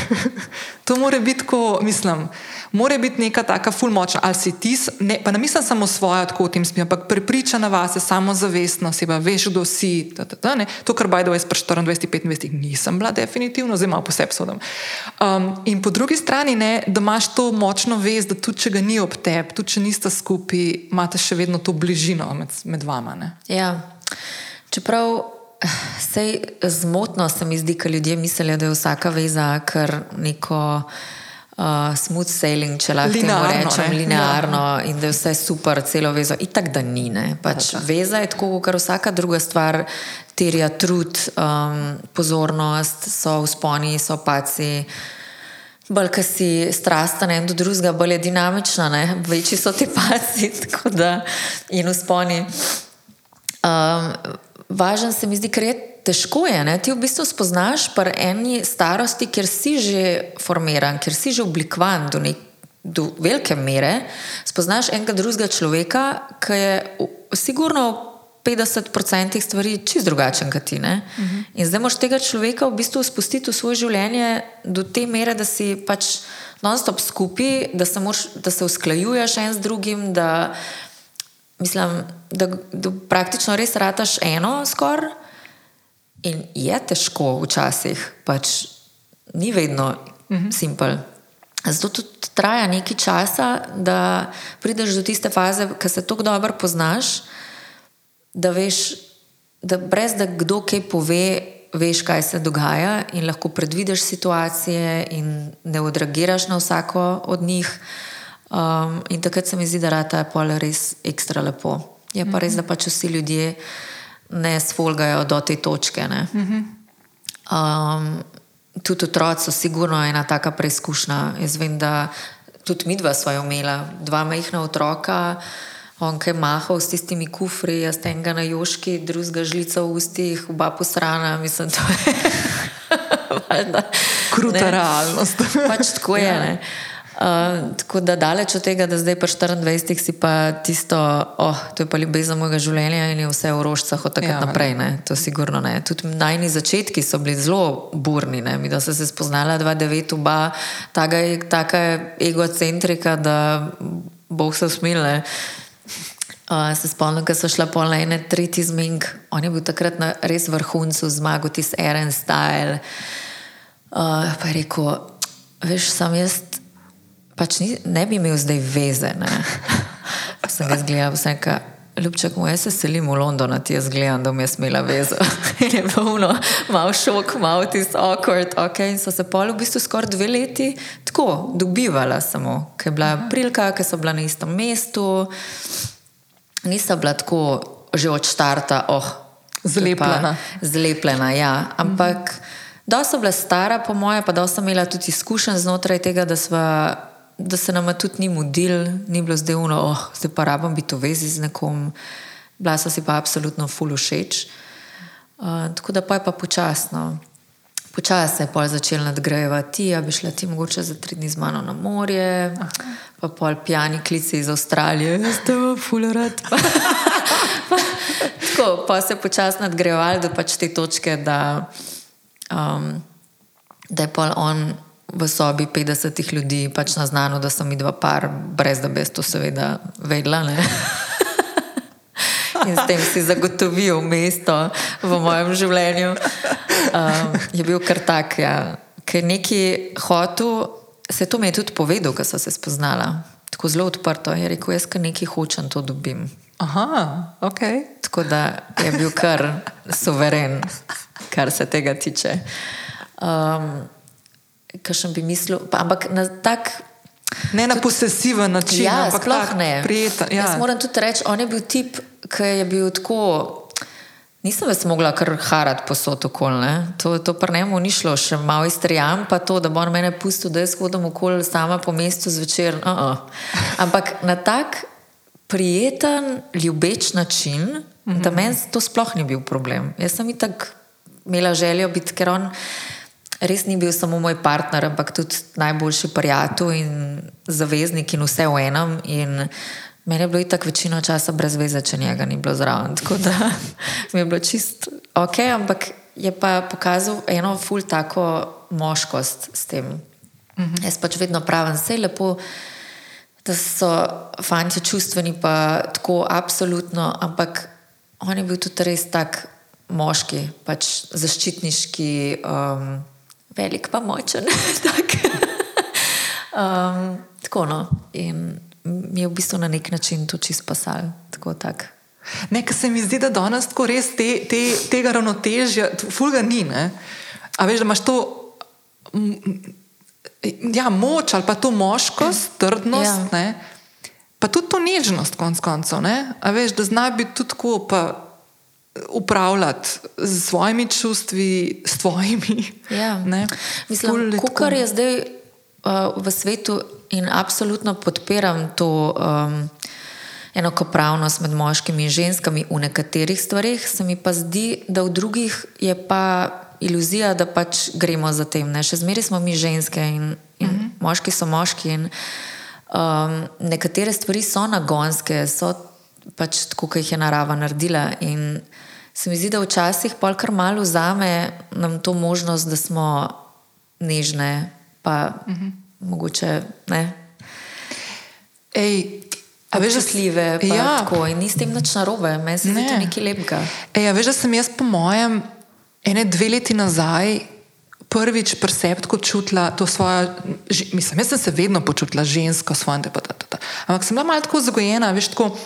S1: To mora biti, ko, mislim, mora biti neka taka fulmočna. Ali si ti, ne, pa ne mislim samo svojo, tako v tem smislu, ampak prepričana vas, samozavestna oseba, veš, kdo si. Ta, ta, ta, to, kar bajdo jaz pri 24-25 nisem bila, definitivno, zdaj malo posebej sodom. Um, in po drugi strani, ne, da imaš to močno vez, da tudi če ga ni ob tebi, tudi če niste skupaj, imate še vedno to bližino med, med vama. Ne?
S2: Ja, čeprav. Sej zmotno se mi zdi, da ljudje mislijo, da je vsaka veza kar neko uh, smooth sailing, če lahko tako rečem, ne? linearno ja. in da je vse super, celo vezo. In tako da ni. Pač veza je tako, kot vsaka druga stvar, terja trud, um, pozornost, so usponi, so paci. Bolj, ki si strasten en do drugega, bolj je dinamična, ne? večji so ti paci *laughs* in usponi. Um, važen se mi zdi, ker je težko. Je, Ti v bistvu spoznaš pri eni starosti, ker si že formiran, ker si že oblikovan do, nek, do velike mere. Spoznaš enega drugega človeka, ki je sigurno 50% stvari čist drugačen kot ti. Uh -huh. In zdaj moš tega človeka v bistvu spustiti v svoje življenje do te mere, da si pač non-stop skupaj, da se, moš, da se usklajuješ en z drugim, da, mislim, da, da praktično res rataš eno skoraj. In je težko včasih, pač ni vedno -huh. simpel. Zato tudi traja nekaj časa, da prideš do tiste faze, ki se tako dobro poznaš, da veš, da brez da kdo kaj pove, veš, kaj se dogaja in lahko predvidiš situacije in ne odreagiraš na vsako od njih. Um, in takrat se mi zdi, da je pol res ekstra lepo. Je pa res, da pač vsi ljudje ne sfolgajo do te točke. Um, tudi otroci so sigurno ena taka preizkušnja. Jaz vem, da tudi mi dva sva imela, dva majhna otroka. On je mahal s tistimi kufri, jaz enega na joški, drugega žlica v ustih, oba posrana, mislim, to je. *laughs*
S1: Kruta realnost.
S2: pač tako je. Ja. Uh, tako da daleč od tega, da zdaj pa 24 si pa tisto, oh, to je pa ljubezen mojega življenja in je vse v rožcah od takrat ja, naprej. Ne? To sigurno ne. Tudi najni začetki so bili zelo burni. Ne? Mi da se je spoznala 2-9, oba, taka egocentrika, da boh se smile. Uh, se spomnim, da so šla pol na ene tretji zming, on je bil takrat na res vrhuncu zmagu, tisti Eren Style. Uh, pa je rekel, veš, sam jaz pač ni, ne bi imel zdaj veze. Sem ga zgledal, vse ka. Ljubček moj, jaz se selim v London, ti jaz gledam, da mi je smela veza. *laughs* In je polno, malo šok, malo ti so awkward. Okay. In so se pol v bistvu skoraj dve leti tako dobivala, samo, ker je bila prilika, ker so bila na istem mestu. Nisa bila tako že od štarta, oh,
S1: zlepljena.
S2: Zlepljena, ja. Ampak, da so bila stara, po moje, pa da so imela tudi izkušenj znotraj tega, da smo da se nam tudi ni mudil, ni bilo zdaj uno, oh, zdaj pa rabim biti v vezi z nekom, bila so si pa absolutno full všeč. Uh, tako da pa je pa počasno. Počasi se je pol začel nadgrajevati, da bi šla ti mogoče za tri dni z mano na morje, Aha. pa pol pijani klici iz Avstralije, da ste v fulerat. Tako pa se je počasi nadgrajeval do pač te točke, da, um, da je pol on v sobi 50 ljudi, pač na znano, da sem videla par, brez da bi to seveda vedela. In s tem si zagotovil mesto v mojem življenju. Um, je bil kar tak, ja. ker neki hotel, se to mi je tudi povedal, ko so se spoznala. Tako zelo odprto je rekel, jaz kar nekaj hočem, to dobim.
S1: Aha, ok.
S2: Tako da je bil kar suveren, kar se tega tiče. Um, kar sem bi mislil. Pa, ampak na tak.
S1: Ne na posesiven način,
S2: ja,
S1: ampak
S2: sploh ne.
S1: Prijeten, ja.
S2: Jaz moram tudi reči, on je bil tip, ki je bil tako. Nisem več mogla kar harati posod okoli. To, to pa ne mu ni šlo, še malo iztrijam, pa to, da bo on mene pustil, da jaz hodim okoli sama po mestu zvečer. Uh -uh. Ampak na tak prijeten, ljubeč način, uh -huh. da meni to sploh ni bil problem. Jaz sem itak imela željo biti, ker on res ni bil samo moj partner, ampak tudi najboljši prijatelj in zaveznik in vse v enem. In meni je bilo itak večino časa brez veze, če njega ni bilo zraven. *laughs* Tako da mi je bilo čist ok, ampak je pa pokazal eno ful tako moškost s tem. Mhm. Jaz pač vedno pravim, vse je lepo. Da so fanti čustveni, pa tako absolutno, ampak on je bil tudi res tak moški, pač zaščitniški, um, velik, pa močen. *laughs* tak. um, tako no. In mi je v bistvu na nek način to čist pasal. Tako, tak.
S1: Nekaj se mi zdi, da danes tako res te, te, tega ravnotežja, fulga ni. Ne? A veš, da imaš to. Ja, moč ali pa to moškost, trdnost, ja. pa tudi to nežnost, konc koncev. A veš, da zna biti tudi tako, pa upravljati z svojimi čustvi, s tvojimi.
S2: Ja. Mislim, kar je zdaj uh, v svetu in absolutno podpiram to um, enakopravnost med moškimi in ženskami v nekaterih stvarih, se mi pa zdi, da v drugih je pa iluzija, da pač gremo za tem. Ne? Še zmeraj smo mi ženske in, in uh mhm. -huh. moški so moški. In, um, nekatere stvari so nagonske, so pač tako, kot jih je narava naredila. In se mi zdi, da včasih pol kar malo vzame nam to možnost, da smo nežne, pa uh -huh. mogoče ne.
S1: Ej,
S2: A veš, žasljive, pa ja. tako in ni s tem nič narobe, meni se zdi to nekaj lepega.
S1: Ej, a veš, da sem jaz po mojem ene dve leti nazaj prvič preseptko čutila to svojo, mislim, jaz sem se vedno počutila žensko, svojo, ampak sem bila malo tako zagojena, veš, tako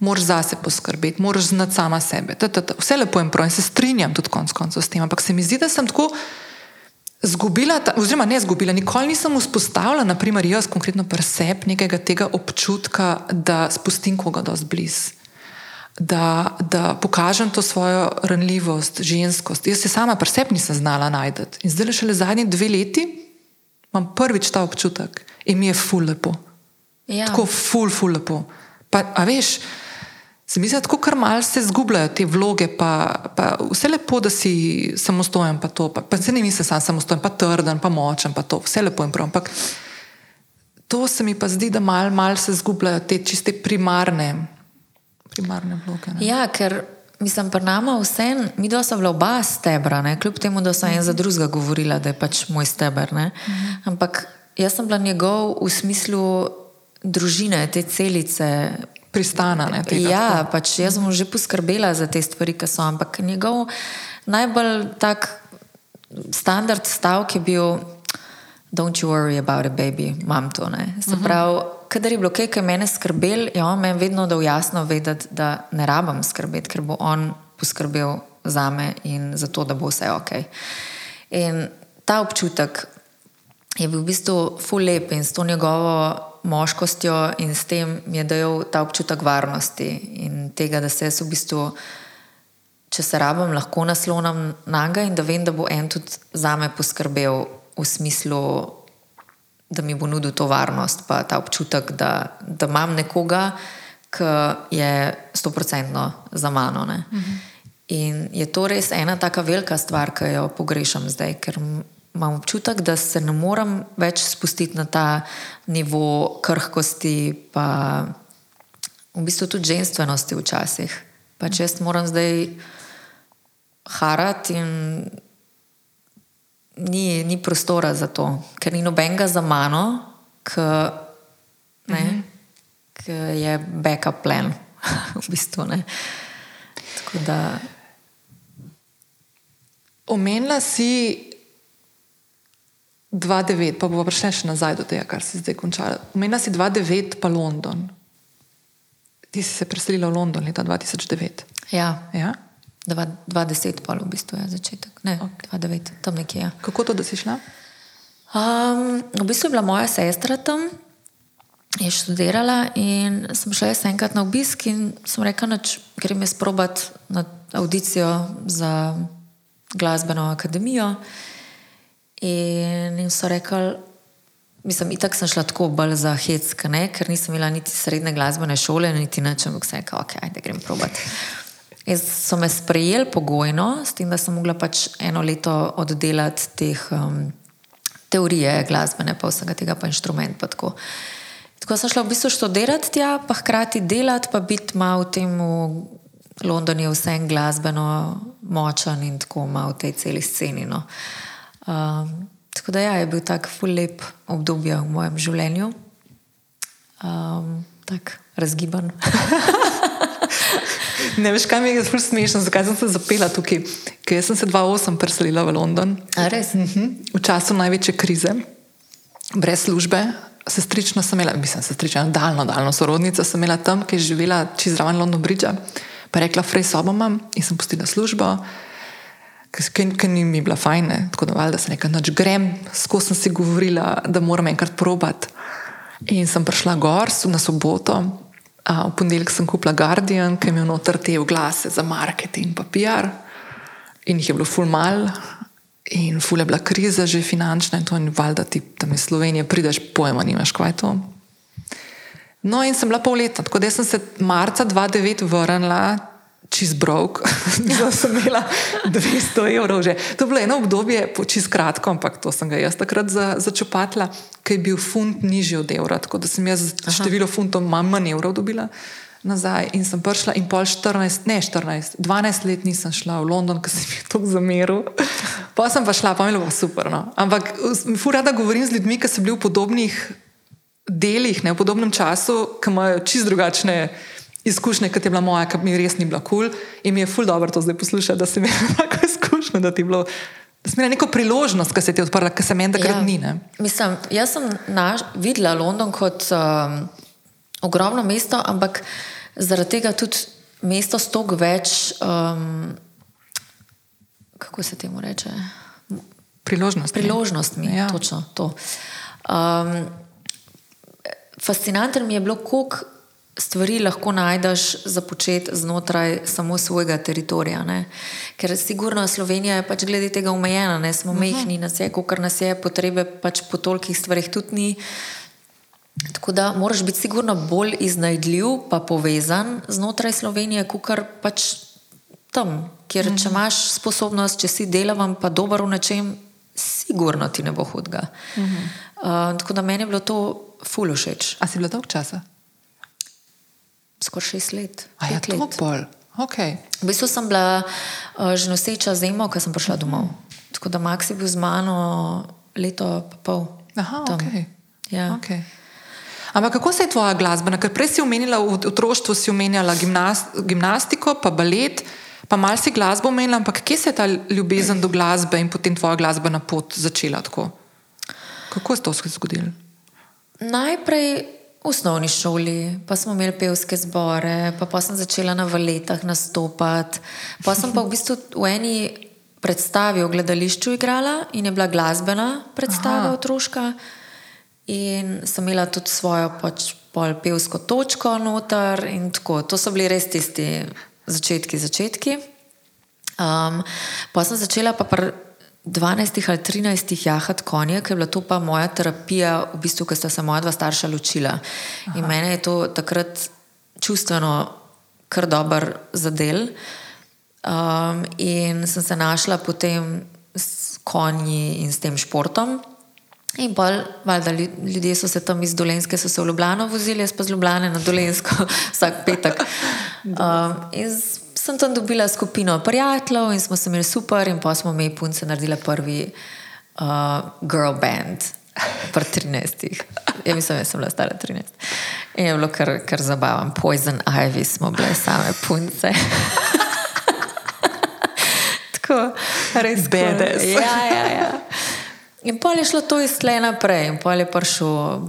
S1: moraš zase poskrbeti, moraš znati sama sebe. Ta, ta, ta. Vse lepo in prav in se strinjam tudi konc koncev s tem, ampak se mi zdi, da sem tako zgubila, ta, oziroma ne zgubila, nikoli nisem vzpostavila, naprimer jaz konkretno presep nekega tega občutka, da spustim koga dosti blizu. Da, da pokažem to svojo ranljivost, ženskost. Jaz se sama presep nisem znala najti. In zdaj, šele zadnji dve leti, imam prvič ta občutek in mi je ful lepo. Ja. Tako ful, ful lepo. Pa, a veš, Se mi zdi, da kar malce se zgubljajo te vloge, pa, pa vse lepo, da si samostojen, pa to. Pa, pa se ne misli, da sem samostojen, pa trden, pa močen, pa to, vse lepo in prav. Ampak to se mi pa zdi, da malce mal se zgubljajo te čiste primarne, primarne vloge.
S2: Ne? Ja, ker mislim, pri nama vse, mi dva sva bila oba stebra, ne? kljub temu, da sem en za drugega govorila, da je pač moj steber. Ne? Ampak jaz sem bila njegov v smislu družine, te celice
S1: pristana. Ne,
S2: ja, pač jaz sem že poskrbela za te stvari, ki so, ampak njegov najbolj tak standard stavek je bil: Don't you worry about it, baby, imam to. Ne. Se mhm. pravi, uh -huh. kadar je bilo kaj, kar mene skrbel, je on meni vedno dal jasno vedeti, da ne rabim skrbeti, ker bo on poskrbel za me in za to, da bo vse ok. In ta občutek je bil v bistvu full lep in s to njegovo moškostjo in s tem mi je dal ta občutek varnosti in tega, da se jaz v bistvu, če se rabim, lahko naslonim na njega in da vem, da bo en tudi za me poskrbel v smislu, da mi bo nudil to varnost, pa ta občutek, da, da imam nekoga, ki je stoprocentno za mano. Mhm. In je to res ena tako velika stvar, ki jo pogrešam zdaj, ker imam občutek, da se ne morem več spustiti na ta nivo krhkosti, pa v bistvu tudi ženskosti včasih. Pa če jaz moram zdaj harati in ni, ni prostora za to, ker ni nobenega za mano, ki mhm. je backup plan. *laughs* v bistvu,
S1: Omenila si 2-9, pa bomo prišli še nazaj do tega, kar si zdaj končala. Omenila si 2-9, pa London. Ti si se preselila v London leta 2009.
S2: Ja.
S1: ja?
S2: 2010, pa v bistvu je začetek. Ne, okay. 2009, tam nekje. Ja.
S1: Kako to, da si šla?
S2: Um, v bistvu je bila moja sestra tam, je študirala in sem šla jaz enkrat na obisk in sem rekla, da grem jaz probat na audicijo za glasbeno akademijo. In, in so rekli, mislim, itak sem šla tako bolj za hecka, ker nisem imela niti srednje glasbene šole, niti nič, ampak sem rekla, ok, ajde grem probat. In so me sprejeli pogojno, s tem, da sem mogla pač eno leto oddelati teh um, teorije glasbene, pa vsega tega, pa inštrument. Pa tako. tako sem šla v bistvu študirati tja, pa hkrati delati, pa biti malo v tem. London je vsem glasbeno močan in tako malo v tej celi sceni. No. Um, tako da ja, je bil tak fulep obdobje v mojem življenju, um, tako razgiban. *laughs*
S1: ne veš, kaj mi je zelo smešno, zakaj sem se zapela tukaj. Ker sem se 2008 preselila v London.
S2: Uh mhm. -huh.
S1: V času največje krize, brez službe. Sestrično sem imela, mislim, sestrično, daljno, daljno sorodnico sem imela tam, ki je živela čez raven London Bridge. Pa je rekla, frej sobo imam in sem pustila službo ker ni mi bila fajna, tako da valjda se nekaj noč grem, skozi sem si govorila, da moram enkrat probat. In sem prišla gor na soboto, a, v ponedeljek sem kupila Guardian, ki je imel noter te oglase za marketing in PR. In jih je bilo ful mal, in ful je bila kriza, že finančna in to, in valjda ti tam iz Slovenije prideš, pojma, nimaš kaj to. No, in sem bila pol leta, tako da sem se marca 2009 vrnila čez brok, da sem imela 200 evrov. Že. To je bilo eno obdobje, čez kratko, ampak to sem ga jaz takrat za, začopatila, ker je bil funt nižji od evra. Tako da sem jaz Aha. število funtov manj, manj evrov dobila nazaj in sem prišla in pol 14, ne 14, 12 let nisem šla v London, ker sem jih tako zameril. Pa sem pa šla, pa mi je bilo super. No. Ampak fu rada govorim z ljudmi, ki so bili v podobnih delih, ne, v podobnem času, ki imajo čist drugačne izkušnje, kot je bila moja, ki mi res ni bila kul. Cool. In mi je ful dobro to zdaj poslušati, da sem *laughs* imela tako izkušnjo, da ti je bilo. Da sem imela neko priložnost, ki se ti je odprla, ki se meni takrat ja. ni. Ne?
S2: Mislim, jaz sem naš, videla London kot um, ogromno mesto, ampak zaradi tega tudi mesto s toliko več, um, kako se temu reče?
S1: Priložnost.
S2: Priložnostmi, ja. točno to. Um, fascinantno mi je bilo, koliko stvari lahko najdeš za početi znotraj samo svojega teritorija. Ne? Ker sigurno Slovenija je pač glede tega omejena, ne smo mhm. mehni na vse, kar nas je, potrebe pač po tolikih stvarih tudi ni. Tako da moraš biti sigurno bolj iznajdljiv, pa povezan znotraj Slovenije, kot pač tam, kjer če mhm. imaš sposobnost, če si delavam, pa dober v nečem, sigurno ti ne bo hudega. Uh, tako da meni je bilo to fulo všeč.
S1: A si bila dolg časa?
S2: Skoraj šest let.
S1: A je to pol? Okay.
S2: V bistvu sem bila uh, že noseča zimo, ko sem prišla domov. Tako da Max je bil z mano leto in pol.
S1: Aha, okay. Ja. Okay. Ampak kako se je tvoja glasba? Ker prej si omenila v otroštvu, si omenjala gimnast, gimnastiko, pa balet, pa mal si glasbo omenila, ampak kje se je ta ljubezen do glasbe in potem tvoja glasbena pot začela tako? Kako se je to zgodilo?
S2: Najprej v osnovni šoli, pa smo imeli pevske zbore, pa, pa sem začela na valetah nastopati. Pa sem pa v bistvu v eni predstavi v gledališču igrala in je bila glasbena predstava otroška. In sem imela tudi svojo pač pol pevsko točko noter in tako. To so bili res tisti začetki, začetki. Um, pa sem začela pa pri 12 ali 13 jahat konje, ker je bila to pa moja terapija, v bistvu, ker sta se moja dva starša ločila. Aha. In mene je to takrat čustveno kar dober zadel. Um, in sem se našla potem s konji in s tem športom. In pa, valjda, ljudje so se tam iz Dolenske, so se v Ljubljano vozili, jaz pa z Ljubljane na Dolensko *laughs* vsak petek. Um, sem tam dobila skupino prijateljev in smo se imeli super, in pa smo mi punce naredili prvi uh, girl band. *laughs* Pri 13. Ja, mislim, da sem bila stara 13. In je bilo kar, kar zabavno. Poison Ivy smo bile same punce. *laughs* Tako, res
S1: bedes.
S2: Ja, ja, ja. In pol je šlo to iz tle naprej, in pol je prišel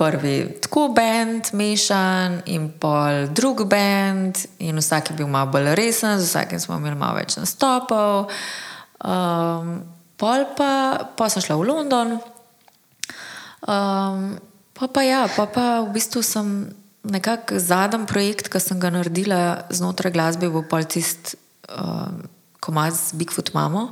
S2: prvi tako bend, mešan in pol drug bend, in vsak je bil malo bolj resen, z vsakim smo imeli malo več nastopov. Um, pol pa, pa sem šla v London. Um, pa pa ja, pa pa v bistvu sem nekako zadnji projekt, ki sem ga naredila znotraj glasbe, bo pol tisti um, komad z Bigfoot Mamo.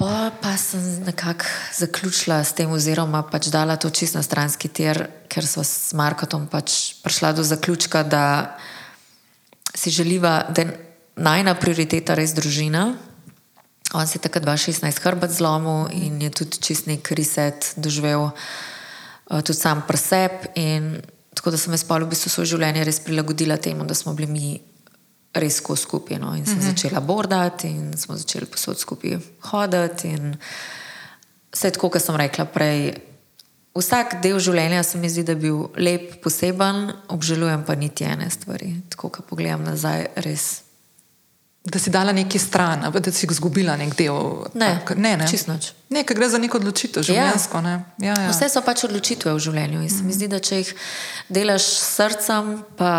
S2: Pa, pa sem nekako zaključila s tem, oziroma pač dala to čist na stranski tir, ker so s Markotom pač prišla do zaključka, da si želiva, da je najna prioriteta res družina. On se je takrat 2016 hrbet zlomil in je tudi čist nek reset doživel, uh, tudi sam preseb. Tako da sem jaz pa v bistvu svoje življenje res prilagodila temu, da smo bili mi res skupaj. No? In sem uh mhm. -huh. začela bordati, in smo začeli posod skupaj hoditi. Vse tako, kot sem rekla prej. Vsak del življenja se mi zdi, da je bil lep, poseben, obžalujem pa niti ene stvari. Tako, ko pogledam nazaj, res.
S1: Da si dala neki stran, da si izgubila nek del.
S2: Ne, ne, ne. čisto noč.
S1: Ne, gre za neko odločitev, življenjsko. Ja. Ja, ja.
S2: Vse so pač odločitve v življenju. In se mi zdi, da če jih delaš s srcem, pa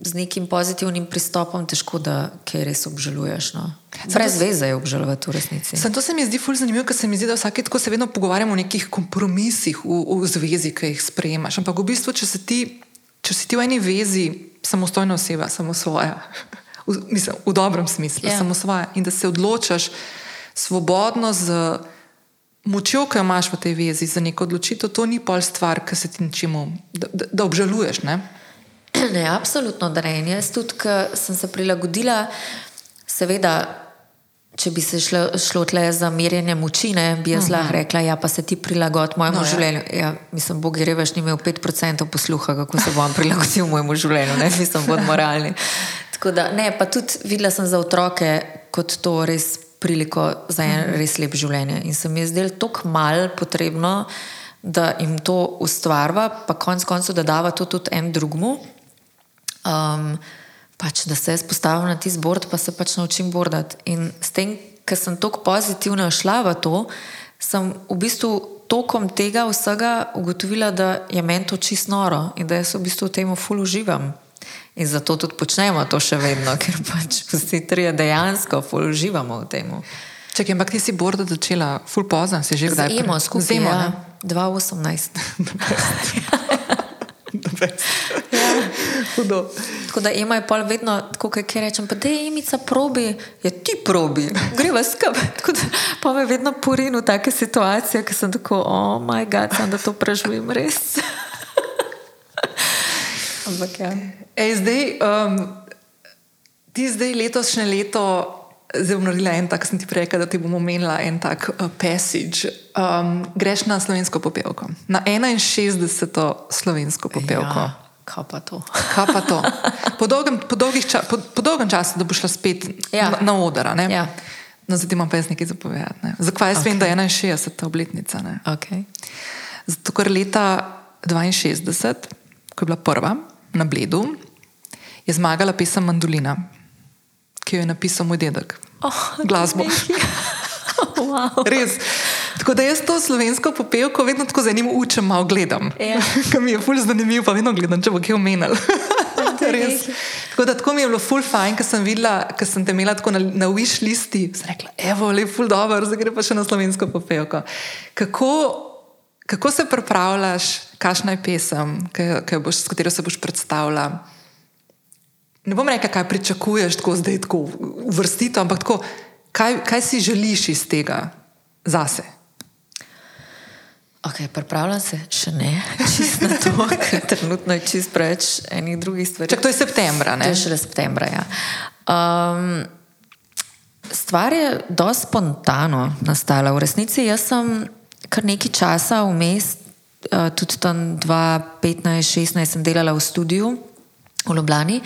S2: z nekim pozitivnim pristopom, težko da kaj res obžaluješ. No. Brez veze je obžalovati v resnici.
S1: Sam to se mi zdi fulj zanimivo, ker se mi zdi, da vsake tako se vedno pogovarjamo o nekih kompromisih v, v zvezi, ki jih sprejemaš. Ampak v bistvu, če, ti, če si ti v eni vezi samostojna oseba, samo svoja, v, mislim, v dobrem smislu, yeah. Ja. samo svoja in da se odločaš svobodno z. Močjo, ki jo imaš v tej vezi za neko odločitev, to ni pol stvar, ki se ti nečemu, da, da, da obžaluješ. Ne? *clears throat*
S2: Ne, absolutno, da ne. Jaz tudi, ki sem se prilagodila, seveda, če bi se šlo, šlo tle za merjenje moči, ne, bi jaz lahko rekla, ja, pa se ti prilagodi mojemu
S1: No, ja.
S2: življenju. Ja, mislim, Bog je revež, ni imel 5% posluha, kako se bom prilagodil *laughs* mojemu življenju, ne, mislim, bodimo realni. Tako da, ne, pa tudi videla sem za otroke kot to res priliko za en res lep življenje. In se mi je zdelo tako mal potrebno, da jim to ustvarva, pa konec koncev, da dava to tudi en drugmu. Um, pač, da se jaz postavim na ti zbord, pa se pač naučim bordati. In s tem, ker sem tako pozitivno šla v to, sem v bistvu tokom tega vsega ugotovila, da je meni to čist noro in da jaz v bistvu v tem ful uživam. In zato tudi počnemo to še vedno, *laughs* ker pač vsi trije dejansko ful uživamo v tem.
S1: Čakaj, ampak ti si borda začela, full pozna, si že kdaj
S2: Zemo skupaj.
S1: Zemo,
S2: ja,
S1: ne?
S2: 2018. *laughs* *laughs*
S1: Hudo.
S2: Tako da ima je pol vedno, tako kot rečem, pa da je imica probi, je ti probi, greva skupaj. *laughs* Tako da pa me vedno porin v take situacije, ki sem tako, oh moj bog, sem da to preživim res. *laughs* Ampak ja.
S1: Ej, zdaj, um, ti zdaj letošnje leto, zdaj bom naredila en tak, sem ti prej rekel, da ti bom omenila en tak uh, passage. Um, greš na slovensko popevko, na 61. slovensko popevko.
S2: Ja, kaj pa to?
S1: Kaj pa to? Po dolgem, po, dolgih ča, po, po dolgem času, da boš šla spet
S2: Ja.
S1: na, na oder.
S2: Ja.
S1: No, zdaj imam pa jaz nekaj zapovedati. Ne? Zakaj jaz okay. vem, da je 61. obletnica? Ne?
S2: Okay.
S1: Zato, ker leta 62, ko je bila prva na Bledu, je zmagala pesem Mandolina, ki jo je napisal moj dedek.
S2: Oh,
S1: Glasbo. *laughs*
S2: wow.
S1: Res. Tako da jaz to slovensko popevko vedno tako zanimivo učim, malo gledam.
S2: Ja. *laughs*
S1: Ker mi je ful zanimivo, pa vedno gledam, če bo kje omenil. *laughs* Res. Tako da tako mi je bilo ful fajn, ker sem videla, ker sem te imela tako na, na wish listi, sem rekla, evo, le ful dobro, zdaj gre pa še na slovensko popevko. Kako, kako se pripravljaš, kakšna je pesem, ki- ki jo boš, s katero se boš predstavljala? Ne bom rekla, kaj pričakuješ, tako zdaj tako uvrstitev, ampak tako, kaj, kaj si želiš iz tega zase?
S2: Okay, pripravljam se še ne, *laughs* čist na to, ker trenutno je čist preveč enih drugih stvari.
S1: Čak, to je septembra,
S2: To
S1: ne?
S2: je šele septembra. Ja. Um, stvar je dosti spontano nastala. V resnici jaz sem kar nekaj časa vmes, uh, tudi tam 2015-2016, sem delala v studiu. V Ljubljani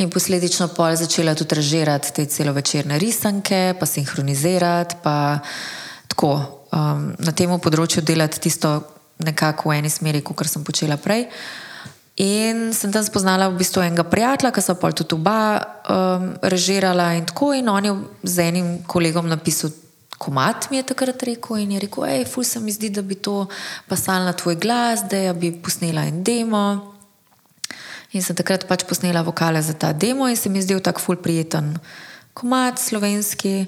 S2: in posledično pol začela tudi režirati te celovečerne risanke, pa sinhronizirati, pa tako um, na tem področju delati tisto nekako v eni smeri, kot sem počela prej. In sem tam spoznala v bistvu enega prijatelja, ki so pa tudi oba um, režirala in tako. In on je z enim kolegom napisal komat, mi je takrat rekel. In je rekel, hej, ful se mi zdi, da bi to pasal na tvoj glas, da bi posnela en demo. In sem takrat pač posnela vokale za ta demo in se mi je zdel tako ful prijeten komat slovenski.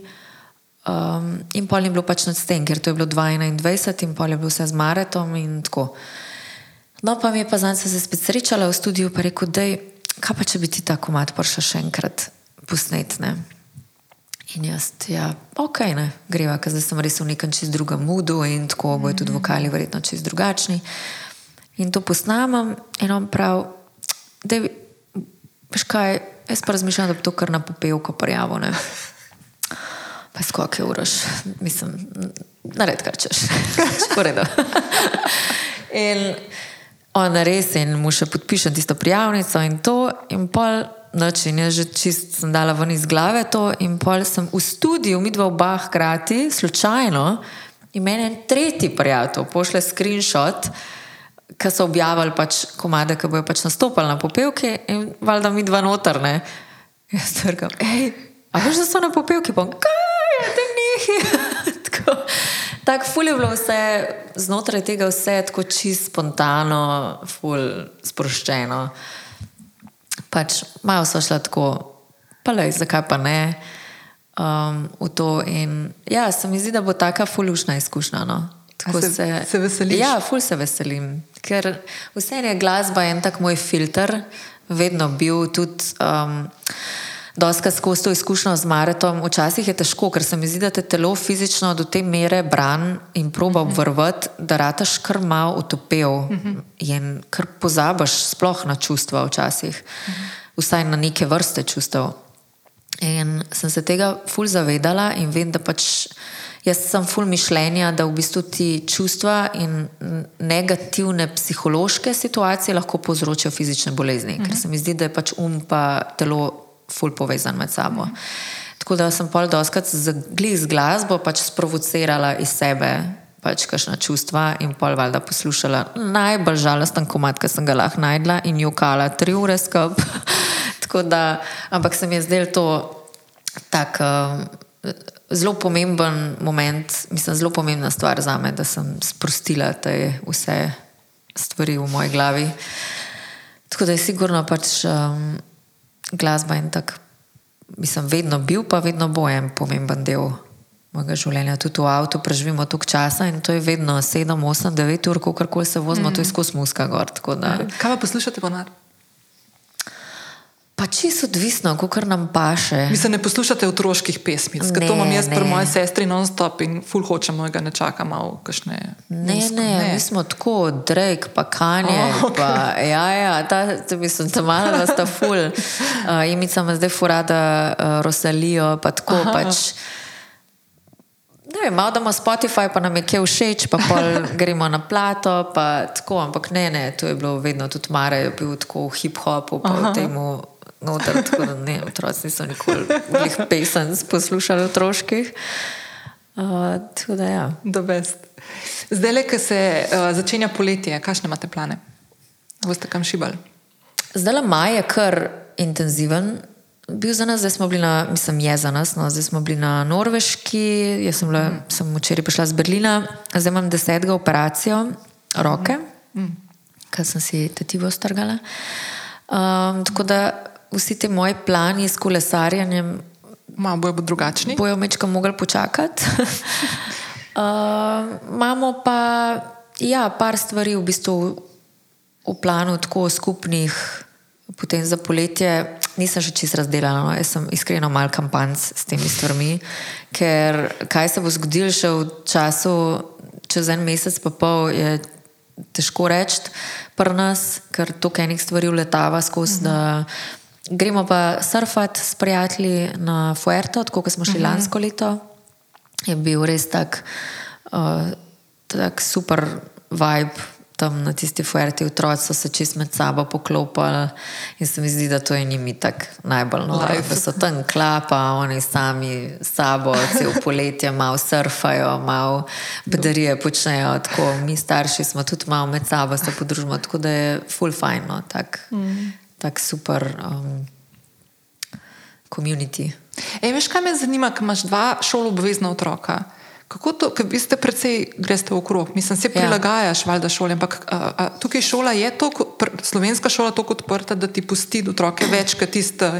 S2: Um, in pol je bilo pač nad tem, ker to je bilo 2021 in pol je bilo vse z Maretom in tako. No, pa mi je pa zdaj se spet srečala v studiu in rekel, da je, kaj pa če bi ti ta komat prišel še enkrat posnet. Ne? In jaz, ja, ok, ne, greva, ker zdaj sem res v nekem čist drugem mudu in tako bojo tudi vokali verjetno čist drugačni. In to posnamem in on prav, da je, veš kaj, jaz pa razmišljam, da bi to kar na popevko prijavo, *laughs* Pa skok je uraš, mislim, nared kar češ, *laughs* sporedo. in on res in mu še podpišem tisto prijavnico in to in pol noč in jaz že čist sem dala ven iz glave to in pol sem v studiu, mi dva oba hkrati, slučajno, in meni en tretji prijatelj pošle screenshot, ki so objavili pač komade, ki bojo pač nastopali na popevki in valjda mi dva notrne. Jaz trgam, hej, a veš, da so na popevki, pa kaj da ni. *laughs* tako, tako ful je bilo vse, znotraj tega vse tako čisto spontano, ful sproščeno. Pač malo so šla tako, pa le, zakaj pa ne. Um, v to in ja, se mi zdi, da bo taka fulušna izkušnja. No. Tako
S1: se- se veseliš?
S2: Ja, ful se veselim, ker vse je glasba en tak moj filter, vedno bil tudi. Um, Doska skozi to izkušnjo z Maretom, včasih je težko, ker se mi zdi, da te telo fizično do te mere bran in proba obvrvati, da rataš kar mal utopel in kar pozabiš sploh na čustva včasih, vsaj na neke vrste čustev. In sem se tega ful zavedala in vem, da pač jaz sem ful mišljenja, da v bistvu ti čustva in negativne psihološke situacije lahko povzročijo fizične bolezni, mm -hmm. ker se mi zdi, da je pač um pa telo ful povezan med sabo. Mm. Tako da sem pol doskrat z, z glasbo pač sprovocirala iz sebe pač kakšna čustva in pol valjda poslušala najbolj žalosten komat, ki sem ga lahko najdla in jokala tri ure skupaj. *laughs* ampak se mi je zdel to tak. Uh, zelo pomemben moment, mislim, zelo pomembna stvar za me, da sem sprostila te vse stvari v moji glavi. Tako da je sigurno pač um, glasba in tako, mislim, vedno bil, pa vedno bo en pomemben del mojega življenja. Tudi v avtu preživimo toliko časa in to je vedno 7, 8, 9 ur, kako koli se vozimo, mm. to je skozi muska gor.
S1: Kaj pa poslušate pa nar?
S2: Pa čisto odvisno, kako nam paše.
S1: Mi se ne poslušate otroških pesmic, ker to imam jaz pri moji sestri non-stop in ful hočemo, da ne čakamo kakšne.
S2: Ne, musko. ne, ne, mi smo tako, Drake, pa Kanye. Oh, okay. pa, ja, ja, ta, mislim, da malo da sta ful. *laughs* Uh, imica me zdaj furada uh, Rosalijo, pa tako Aha. pač. Ne vem, malo damo Spotify, pa nam je kje všeč, pa *laughs* gremo na plato, pa tako, ampak ne, ne, to je bilo vedno tudi mare, bil tako v hip-hopu, pa v temu noter, tako da ne, otroci niso nikoli njih pesem poslušali otroških. Uh, da, ja.
S1: Zdaj, le, ko se uh, začenja poletje, kakšne imate plane? Boste kam šibali?
S2: Zdaj, le maj je kar intenziven. Bil za nas, zdaj smo bili na, mislim, je za nas, no, zdaj smo bili na Norveški, jaz sem, bila, mm. sem včeraj prišla z Berlina, zdaj imam desetega operacijo roke, mm. mm. ker sem si tetivo strgala. Um, tako da vsi ti moji plani s kolesarjenjem.
S1: Malo bojo bo drugačni.
S2: Bojo mečka mogli počakati. *laughs* uh, imamo pa ja, par stvari v bistvu v planu, tako skupnih, potem za poletje. Nisem še čist razdelana, no. jaz sem iskreno mal kampanj s temi stvarmi, ker kaj se bo zgodilo še v času, čez en mesec, pa pol je težko reči pri nas, ker toliko enih stvari uletava skozi. Uh -huh. Gremo pa surfati s prijatelji na Fuerto, tako kot smo šli uh mhm. -huh. lansko leto. Je bil res tak, uh, tak super vibe tam na tisti Fuerti. Otroci so se čist med sabo poklopili in se mi zdi, da to je njimi tako najbolj noč. Da so tam klapa, oni sami sabo, cel poletje, malo surfajo, malo bedarije počnejo. Tako, mi starši smo tudi malo med sabo, se podružimo, tako da je full fajn. No, tak. mhm. Tak super komunity.
S1: Um, veš, kaj me zanima, ko imaš dva šolo obvezna otroka? Kako to, ker vi ste precej greste v okrog, mislim, se ja. prilagajaš, ja. valjda šole, ampak a, a, tukaj šola je to, slovenska šola tako odprta, da ti pusti otroke več, kot tiste,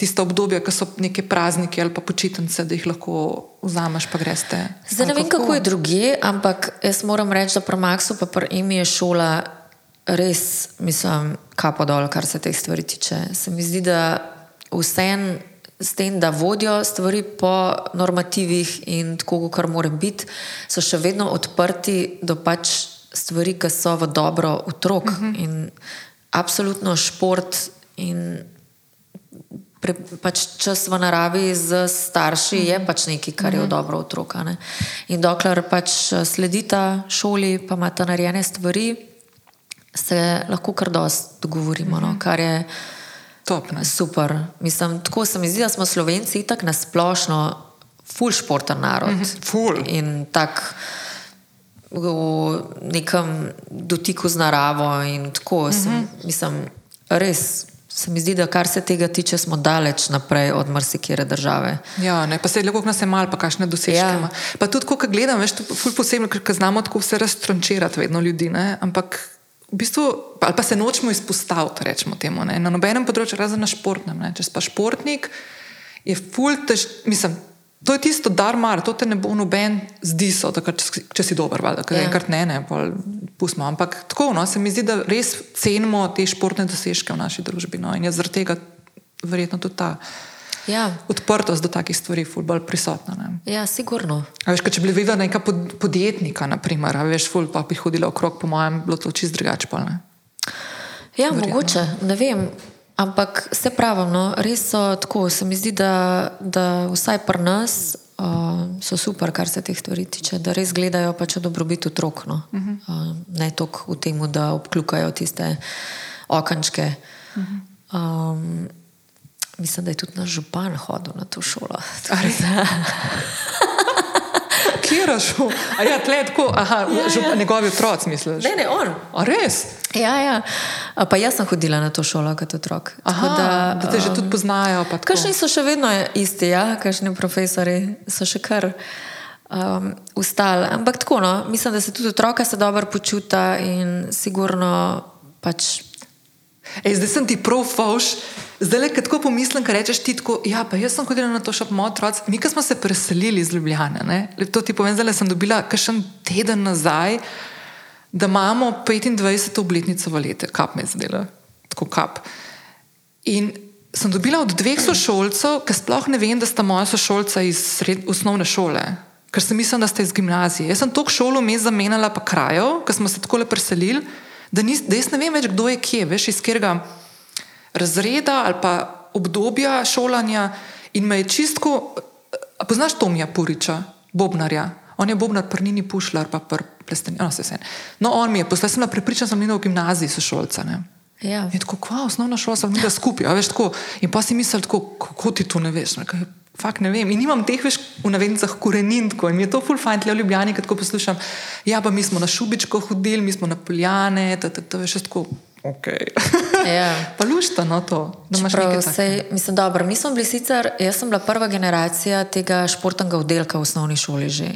S1: tiste obdobje, ko so neke praznike ali pa počitnice, da jih lahko vzameš, pa greste.
S2: Zdaj ne vem, kako? kako je druge, ampak jaz moram reči, da pri Maksu pa pri Emi je šola res, mislim, kapo dol, kar se teh stvari tiče. Se mi zdi, da vsem s tem, da vodijo stvari po normativih in tako, kot mora biti, so še vedno odprti do pač stvari, ki so v dobro otrok. Uh mhm. -huh. In absolutno šport in pre, pač čas v naravi z starši uh -huh. je mhm. pač nekaj, kar je v mhm. dobro otroka. Ne? In dokler pač sledita šoli, pa imata narejene stvari se lahko kar dosti dogovorimo, no, mhm. kar je
S1: Top,
S2: super. Mislim, tako se mi zdi, da smo Slovenci tako nasplošno, full športen narod. Mm
S1: -hmm. Full.
S2: In tako v nekem dotiku z naravo. In tako, mm -hmm. sem, mislim, res. Se mi zdi, da kar se tega tiče, smo daleč naprej od marsikere države.
S1: Ja, ne, pa se je lepo, da se malo, pa kakšne dosežke ja. ima. Pa tudi, ko gledam, veš, je posebno, ker znamo tako vse raztrončirati, vedno ljudi, ne? ampak v bistvu, ali pa se nočemo izpostaviti, rečemo temu, ne? na nobenem področju, razen na športnem. Ne? Če pa športnik, je ful tež, mislim. To je tisto, dar mar, to te ne bo noben zdi, so, takrat, če, če si dober, da ja. enkrat ne, ne, pustimo. Ampak tako, no, se mi zdi, da res cenimo te športne dosežke v naši družbi. No, in je zaradi tega verjetno tudi ta ja. odprtost do takih stvari, fulbol prisotna. Ne.
S2: Ja, sigurno.
S1: A veš, če bi videla neka podjetnika, naprimer, veš, ful pa bi hodila okrog, po mojem, bilo to čist drugače.
S2: Ja, Verjetno. mogoče, ne vem. Ampak se pravim, no, res so tako. Se mi zdi, da, da vsaj pri nas uh, so super, kar se teh stvari tiče, da res gledajo pač dobrobit otrok. No. Uh -huh. uh, ne toliko v tem, da obkljukajo tiste okančke. Uh -huh. um, mislim, da je tudi naš župan hodil na to šolo. *laughs*
S1: Kjer je šel? Ja, tle tako, aha, ja, žup, ja. njegovi otroci, misliš?
S2: Ne, ne, on.
S1: A res?
S2: Ja, ja. Pa jaz sem hodila na to šolo kot otrok.
S1: Aha, da, da te že tudi poznajo.
S2: Kakšni so še vedno isti, ja? kakšni profesori so še kar um, ustali. Ampak tako, no, mislim, da se tudi otroka se dobro počuta in sigurno pač.
S1: Ej, zdaj sem ti prav fauš. Zdaj, le, ko pomislim, kaj rečeš ti, tako, ja, pa jaz sem hodila na to šop, moj otrok, mi, ki smo se preselili iz Ljubljana, ne? to ti povem, zdaj sem dobila kakšen teden nazaj, da imamo 25. obletnico valete, kap me zdela, tako kap. In sem dobila od dveh sošolcev, ki sploh ne vem, da sta moja sošolca iz sred, osnovne šole, ker sem mislila, da ste iz gimnazije. Jaz sem to šolo mi zamenjala pa krajo, ker smo se tako le preselili, da, da jaz ne vem več, kdo je kje, veš, iz katerega razreda ali pa obdobja šolanja in me je čistko. Poznaš Tomija Puriča, Bobnarja? On je Bobnar, prnini pušljar, pa prsteni. No, no, on mi je poslal, sem prepričan, sem videl v gimnaziji sošolca.
S2: Ja.
S1: In tako, kva, osnovna šola, sem videl skupaj. Veš, tako, in pa si mislil, tako, kako ti to ne veš. Ne, kaj, Fak ne vem. In nimam teh več v navednicah korenin, tako in mi je to full fajn, tle v Ljubljani, ko poslušam. Ja, pa mi smo na Šubičko hodili, mi smo na Poljane, to je še tako Okay. Ja. *laughs* pa lušta na no, to, da imaš nekaj
S2: takega. Mislim, dobro, mi smo bili sicer, jaz sem bila prva generacija tega športnega oddelka v osnovni šoli že.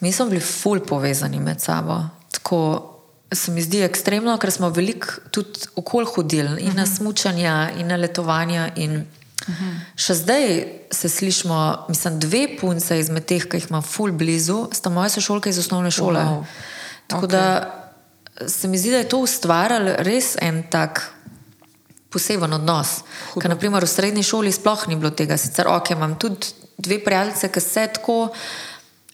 S2: Mi smo bili ful povezani med sabo. Tako se mi zdi ekstremno, ker smo veliko tudi okol hodili in uh -huh. na mhm. smučanja in na letovanja. In uh mhm. -huh. Še zdaj se slišimo, mislim, dve punce izmed teh, ki jih imam ful blizu, sta moje sošolke iz osnovne šole. Wow. Tako okay. da se mi zdi, da je to ustvarjalo res en tak poseben odnos. Ker, naprimer, v srednji šoli sploh ni bilo tega. Sicer, ok, imam tudi dve prijateljice, ki se tako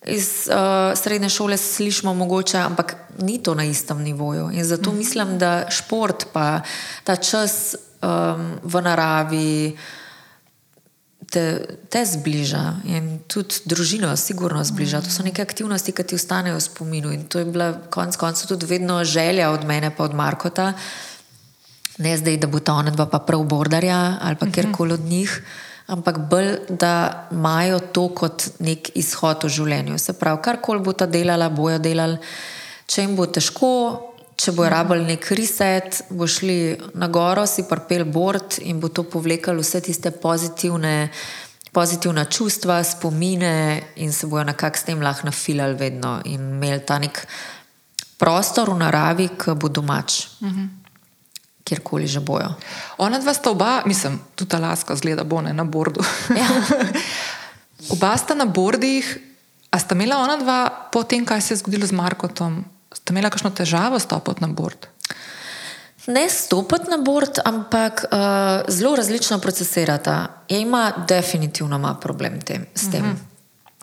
S2: iz uh, srednje šole slišimo, mogoče, ampak ni to na istem nivoju. In zato mm. mislim, da šport, pa ta čas um, v naravi te, te zbliža in tudi družino, sigurno zbliža. To so neke aktivnosti, ki ti ostanejo v spominu. In to je bila konec koncev tudi vedno želja od mene, pa od Markota. Ne zdaj, da bo ta ona dva pa prav bordarja ali pa kjerkoli od njih, ampak bolj, da imajo to kot nek izhod v življenju. Se pravi, karkoli bo ta delala, bojo delali. Če jim bo težko, če bo rabljal nek reset, bo šli na goro, si parpel bord in bo to povlekalo vse tiste pozitivne, pozitivna čustva, spomine in se bojo nekako s tem lahko nafilali vedno in imeli ta nek prostor v naravi, ki bo domač. Mhm. Kjerkoli že bojo.
S1: Ona dva sta oba, mislim, tudi ta laska zgleda bone na bordu. Ja. *laughs* oba sta na bordih, a sta imela ona dva po tem, kaj se je zgodilo z Markotom, Ste imeli kakšno težavo stopiti na bord?
S2: Ne stopiti na bord, ampak uh, zelo različno procesirata. Ima definitivno ima problem tem, s tem. Uh mhm. -huh.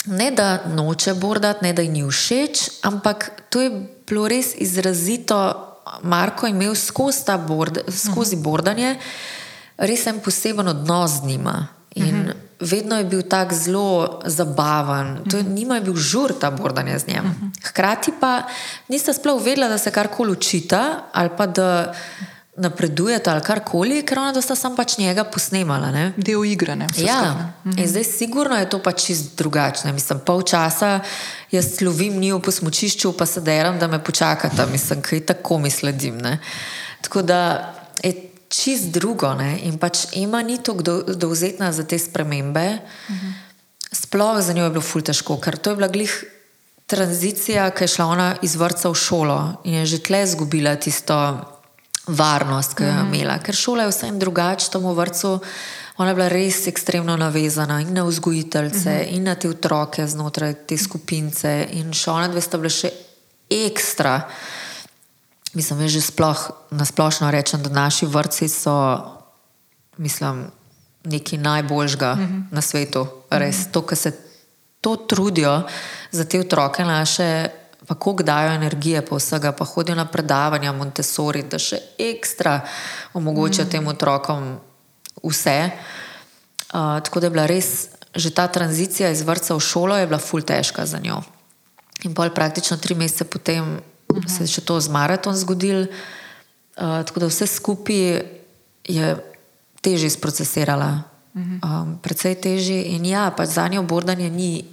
S2: Ne da noče bordati, ne da ji ni všeč, ampak to je bilo res izrazito. Marko je imel skozi, bord, skozi uh mhm. -huh. bordanje res en poseben odnos z njima. In uh mhm. -huh vedno je bil tako zelo zabaven, to je, nima je bil žur ta bordanje z njim. Hkrati pa niste sploh vedela, da se karkoli učita ali pa da napredujete ali karkoli, ker ona dosta sam pač njega posnemala. Ne?
S1: Del igre. Ne,
S2: ja, mhm. in zdaj sigurno je to pač čist drugačno. Mislim, pol časa jaz lovim njiju po smočišču, pa se deram, da me počakata, mislim, kaj tako mi sledim. Ne? Tako da je čist drugo. Ne? In pač ima ni tako dovzetna za te spremembe. Uh -huh. Sploh za njo je bilo ful težko, ker to je bila glih tranzicija, ki je šla ona iz vrca v šolo in je že tle izgubila tisto varnost, ki jo je uh -huh. imela. Ker šola je vsem drugače, tomu vrcu. Ona je bila res ekstremno navezana in na vzgojiteljce, uh -huh. in na te otroke znotraj te skupince. In še ona dve sta bile še ekstra. Mislim, da že sploh, na splošno rečem, da naši vrti so, mislim, nekaj najboljžga mm -hmm. na svetu. Res, mm -hmm. to, kar se to trudijo za te otroke naše, pa koliko dajo energije, pa vsega, pa hodijo na predavanja Montessori, da še ekstra omogočajo mm. tem otrokom vse. Uh, tako da je bila res, že ta tranzicija iz vrca v šolo je bila ful težka za njo. In pol praktično tri mesece potem -hmm. se je še to z maraton zgodil, uh, tako da vse skupaj je težje sprocesirala. Mm -hmm. um, predvsej težje in ja, pač za njo bordanje ni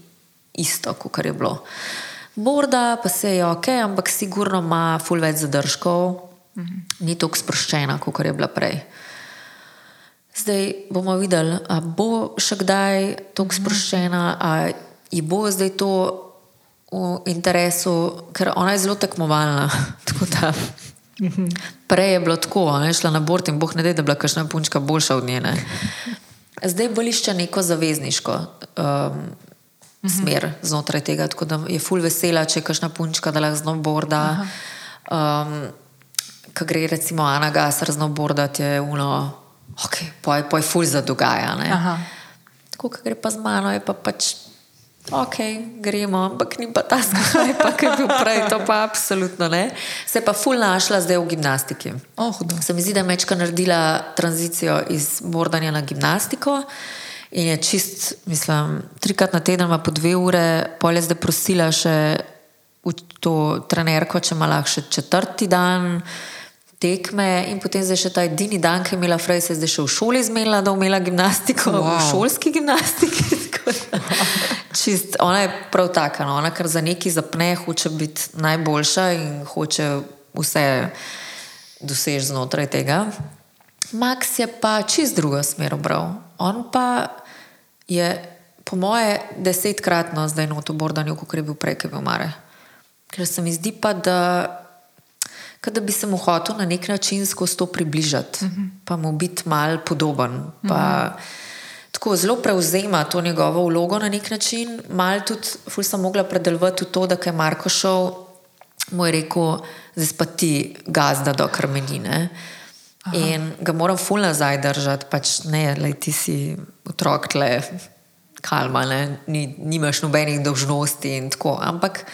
S2: isto, kot je bilo. Borda pa se je ok, ampak sigurno ima ful več zadržkov, mm -hmm. ni tako sproščena, kot je bila prej. Zdaj bomo videli, ali bo še kdaj tako sproščena, ali bo zdaj to v interesu, ker ona je zelo tekmovalna. *laughs* Prej je bilo tako, da je šla na bord in boh ne da, da je bila kakšna punčka boljša od njene. Zdaj bo išče neko zavezniško um, smer znotraj tega, tako da je ful vesela, če je kakšna punčka, da lahko znowboarda. Um, Ko gre recimo Ana Gasar znowboardati, je uno, ok, poj, poj ful za dogaja. Tako, ko gre pa z mano, je pa pač ok, gremo, ampak ni pa ta skupaj, ki je bil prej, to pa absolutno ne. Se je pa ful našla zdaj v gimnastiki.
S1: Oh,
S2: Se mi zdi, da je mečka naredila tranzicijo iz bordanja na gimnastiko. In je čist, mislim, trikrat na teden, po dve ure, polje zdaj prosila še to trenerko, če ima lahko še četrti dan tekme. In potem zdaj še ta edini dan, ki je imela Frej, se je zdaj še v šoli zmenila, da je imela gimnastiko, wow. v šolski gimnastiki. *laughs* Čist, ona je prav taka, no? ona kar za neki zapne, hoče biti najboljša in hoče vse doseči znotraj tega. Max je pa čist drugo smer obral. On pa je, po moje, desetkratno zdaj na to bordanju, kot je bil prej, ki je bil mare. Ker se mi zdi pa, da, da bi se mu hotel na nek način skozi to približati, uh mhm. -huh. pa mu biti mal podoben. Pa, uh mhm. -huh tako zelo prevzema to njegovo vlogo na nek način. Mal tudi, ful sem mogla predelovati to, da je Marko šel, mu je rekel, zdaj pa ti gazda do krmenine. Aha. In ga moram ful nazaj držati, pač ne, le ti si otrok, tle, kalma, ne, Ni, nimaš nobenih dožnosti in tako. Ampak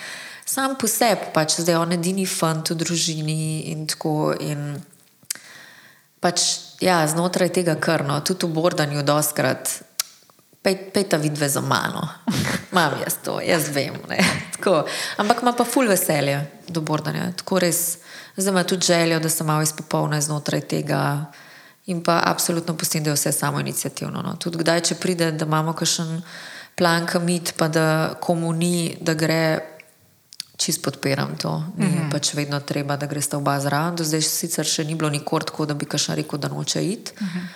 S2: sam po sebi, pač zdaj on edini fant v družini in tako. In pač ja, znotraj tega krno, tudi v bordanju, doskrat, pejta vidve za mano. *laughs* Imam jaz to, jaz vem. *laughs* Ampak ima pa ful veselje do bordanja. Tako res, zdaj ima tudi željo, da se malo izpopolne znotraj tega. In pa absolutno pustim, da je vse samo inicijativno. No. Tudi kdaj, če pride, da imamo kakšen plan, kamit, pa da komu ni, da gre čist podpiram to. Ni mm -hmm. pač vedno treba, da greš ta oba zraven. Do zdaj sicer še ni bilo nikoli tako, da bi kašar rekel, da noče iti. Mm -hmm.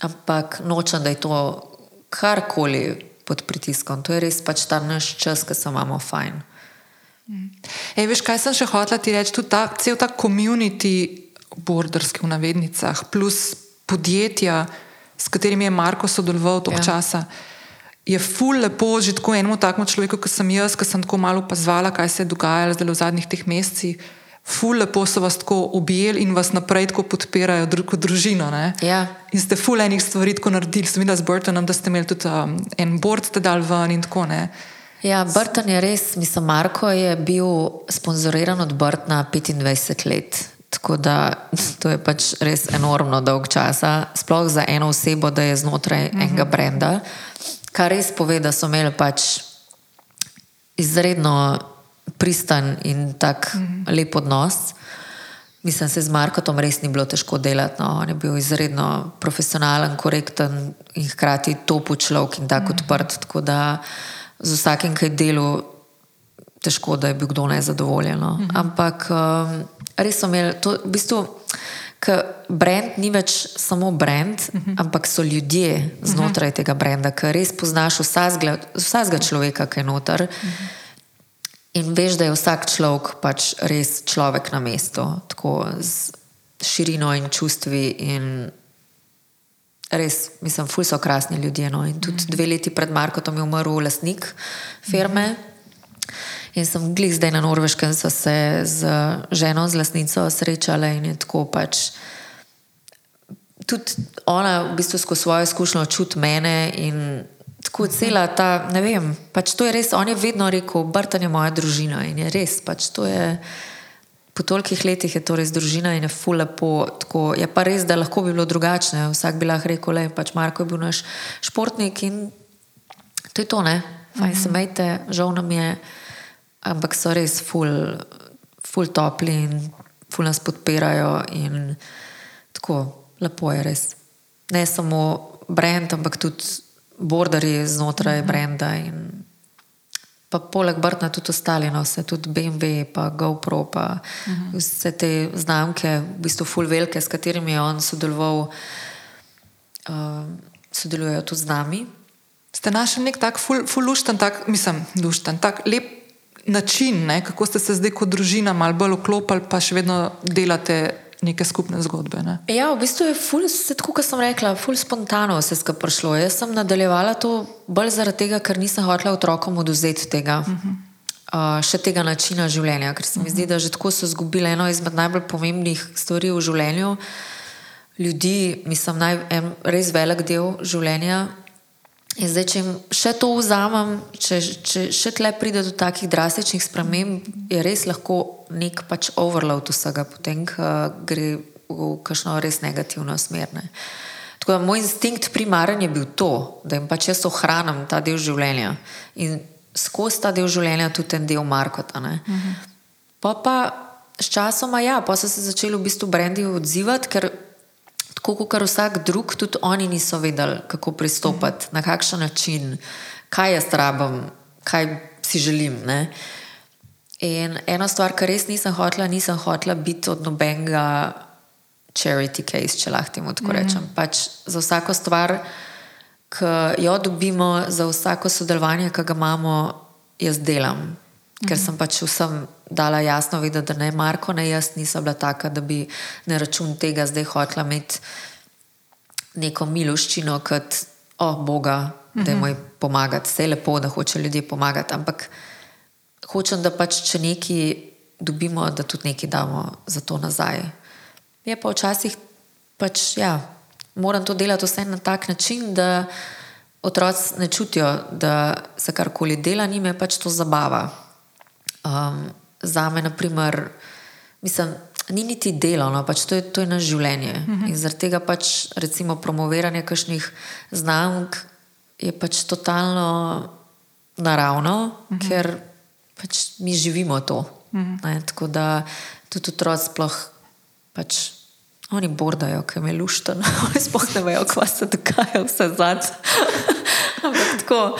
S2: Ampak nočem, da je to karkoli pod pritiskom. To je res pač ta naš čas, ki se imamo fajn.
S1: Mhm. Ej, veš, kaj sem še hotela ti reči? Tudi ta, cel ta community, borderski v navednicah, plus podjetja, s katerimi je Marko sodeloval toliko ja. časa je ful lepo že tako enemu takemu človeku, kot sem jaz, ki sem tako malo opazovala, kaj se je dogajalo zdaj v zadnjih teh mesecih. Ful lepo so vas tako objeli in vas naprej tako podpirajo kot družino.
S2: Ja.
S1: In ste ful enih stvari tako naredili, sem videla z Burtonom, da ste imeli tudi um, en board ste dal ven in tako ne.
S2: Ja, Burton je res, mislim, Marko je bil sponzoriran od Burtona 25 let. Tako da *laughs* to je pač res enormno dolg časa, sploh za eno osebo, da je znotraj uh -huh. enega brenda kar res pove, da so imeli pač izredno pristan in tak mm -hmm. lep odnos. Mislim, da se z Markotom res ni bilo težko delati. No. On je bil izredno profesionalen, korekten in hkrati topo človek in tako mm -hmm. odprt. Tako da z vsakim, ki je delal, težko, da je bil kdo nezadovoljen. No. Mm -hmm. Ampak um, res so imeli to v bistvu. Ker brand ni več samo brand, uh mhm. -huh. ampak so ljudje znotraj uh mhm. -huh. tega brenda, ki res poznaš vsakega človeka, ki je noter. Uh mhm. -huh. In veš, da je vsak človek pač res človek na mestu, tako z širino in čustvi. In res, mislim, ful so krasni ljudje. No? In tudi dve leti pred Markotom je umrl lastnik firme. Uh -huh. In sem glih zdaj na Norveškem, so se z ženo, z lasnico srečale in je tako pač. Tudi ona v bistvu skozi svojo izkušnjo čuti mene in tako cela ta, ne vem, pač to je res, on je vedno rekel, Brtan je moja družina in je res, pač to je. Po tolikih letih je to res družina in je ful lepo. Tako, je pa res, da lahko bi bilo drugače. Vsak bi lahko rekel, da pač Marko je bil naš športnik in to je to, ne. Fajn mm -hmm. se majte, žal nam je, ampak so res ful, ful topli in ful nas podpirajo. In tako lepo je res. Ne samo brend, ampak tudi borderji znotraj -hmm. brenda. In, Pa poleg Brtna tudi ostali, no, vse tudi BMW, pa GoPro, pa uh -huh. vse te znamke, v bistvu full velike, s katerimi je on sodeloval, uh, sodelujejo tudi z nami.
S1: Ste našli nek tak full, full lušten, tak, mislim, lušten, tak lep način, ne, kako ste se zdaj kot družina malo bolj vklopili, pa še vedno delate neke skupne zgodbe. Ne?
S2: Ja, v bistvu je ful, se, tako kot sem rekla, ful spontano vse skupaj prišlo. Jaz sem nadaljevala to bolj zaradi tega, ker nisem hotela otrokom oduzeti tega. Uh -huh. Uh, še tega načina življenja, ker se mi uh -huh. zdi, da že tako so izgubili eno izmed najbolj pomembnih stvari v življenju. Ljudi, mislim, naj, en res velik del življenja. In zdaj, če jim še to vzamem, če, če še tle pride do takih drastičnih sprememb, je res lahko nek pač overload vsega, potem gre v kakšno res negativno smer. Ne. Tako da moj instinkt primaren je bil to, da jim pač jaz ohranim ta del življenja in skozi ta del življenja tudi ten del Markota. Uh -huh. Pa pa s časoma, ja, pa so se začeli v bistvu brendi odzivati, ker tako kot vsak drug, tudi oni niso vedeli, kako pristopiti, uh -huh. na kakšen način, kaj jaz rabim, kaj si želim. Ne. In ena stvar, kar res nisem hotela, nisem hotela biti od nobenega charity case, če lahko temu tako mhm. rečem. Mm -hmm. pač za vsako stvar, ki jo dobimo, za vsako sodelovanje, ki ga imamo, jaz delam. Mm -hmm. Ker sem pač vsem dala jasno vedeti, da ne Marko, ne jaz nisem bila taka, da bi na račun tega zdaj hotela imeti neko miloščino kot, o oh, Boga, da je moj pomagati. Vse je lepo, da hoče ljudje pomagati, ampak hočem, da pač če nekaj dobimo, da tudi nekaj damo za to nazaj. Je pa včasih pač, ja, moram to delati vse na tak način, da otroci ne čutijo, da se karkoli dela, njim je pač to zabava. Um, za me, naprimer, mislim. Ni niti delo, no, pač to, je, to je naše življenje. Uh mhm. -huh. In zaradi tega pač, recimo, promoviranje kakšnih znamk je pač totalno naravno, uh mhm. -huh. ker pač mi živimo to. Mm -hmm. Tako da tudi otroci sploh pač. Oni bordajo, ki me luštajo, *laughs* oni sploh ne vejo, kva se dogaja, vse zadnje. *laughs* Ampak tako,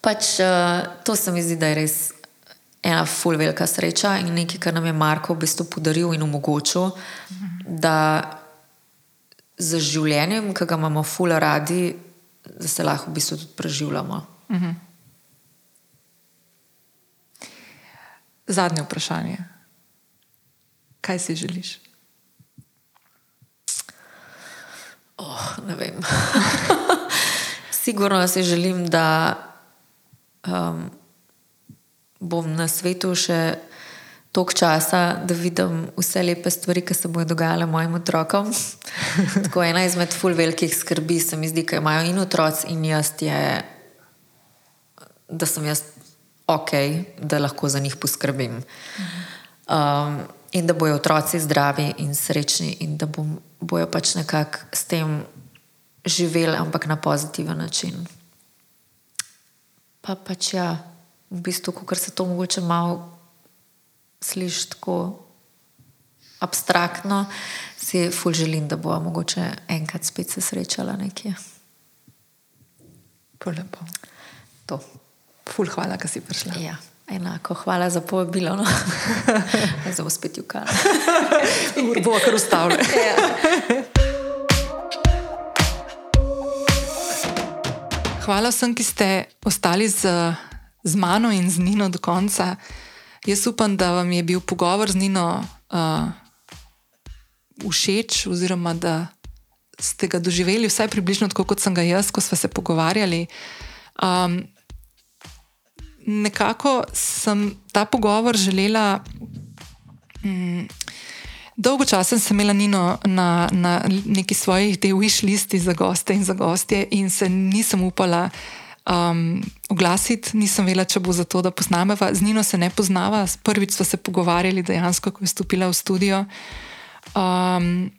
S2: pač, uh, to se mi zdi, da je res ena ful velika sreča in nekaj, kar nam je Marko v bistvu podaril in omogočil, da z življenjem, ki ga imamo ful radi, da se lahko v bistvu tudi preživljamo. Mm -hmm.
S1: Zadnje vprašanje. Kaj si želiš?
S2: Oh, ne vem. *laughs* Sigurno si želim, da um, bom na svetu še toliko časa, da vidim vse lepe stvari, ki se bodo dogajale mojim otrokom. *laughs* Tako ena izmed ful velikih skrbi se mi zdi, da imajo in otroci, in jaz, je, da sem jaz ok, da lahko za njih poskrbim. Um, in da bojo otroci zdravi in srečni, in da bom, bojo pač nekako s tem živeli, ampak na pozitiven način. Pa pač ja, v bistvu, ker se to mogoče malo sliši tako abstraktno, si ful želim, da bo mogoče enkrat spet se srečala nekje.
S1: Polepo. To. Ful, hvala, da si prišla.
S2: Ja, enako, hvala za povabilo. No. *laughs* Zdaj bomo spet jukali.
S1: Bomo kar *laughs* ustavili. *laughs* Ja. Hvala vsem, ki ste ostali z, z mano in z Nino do konca. Jaz upam, da vam je bil pogovor z Nino uh, všeč, oziroma da ste ga doživeli vsaj približno tako, kot sem ga jaz, ko smo se pogovarjali. Um, nekako sem ta pogovor želela mm, Dolgo časa sem imela Nino na, na neki svojih wish listi za goste in za gostje, in se nisem upala um, oglasiti, nisem vedela, če bo za to, da poznameva. Z Nino se ne poznava, prvič smo se pogovarjali dejansko, ko je stopila v studio. Um,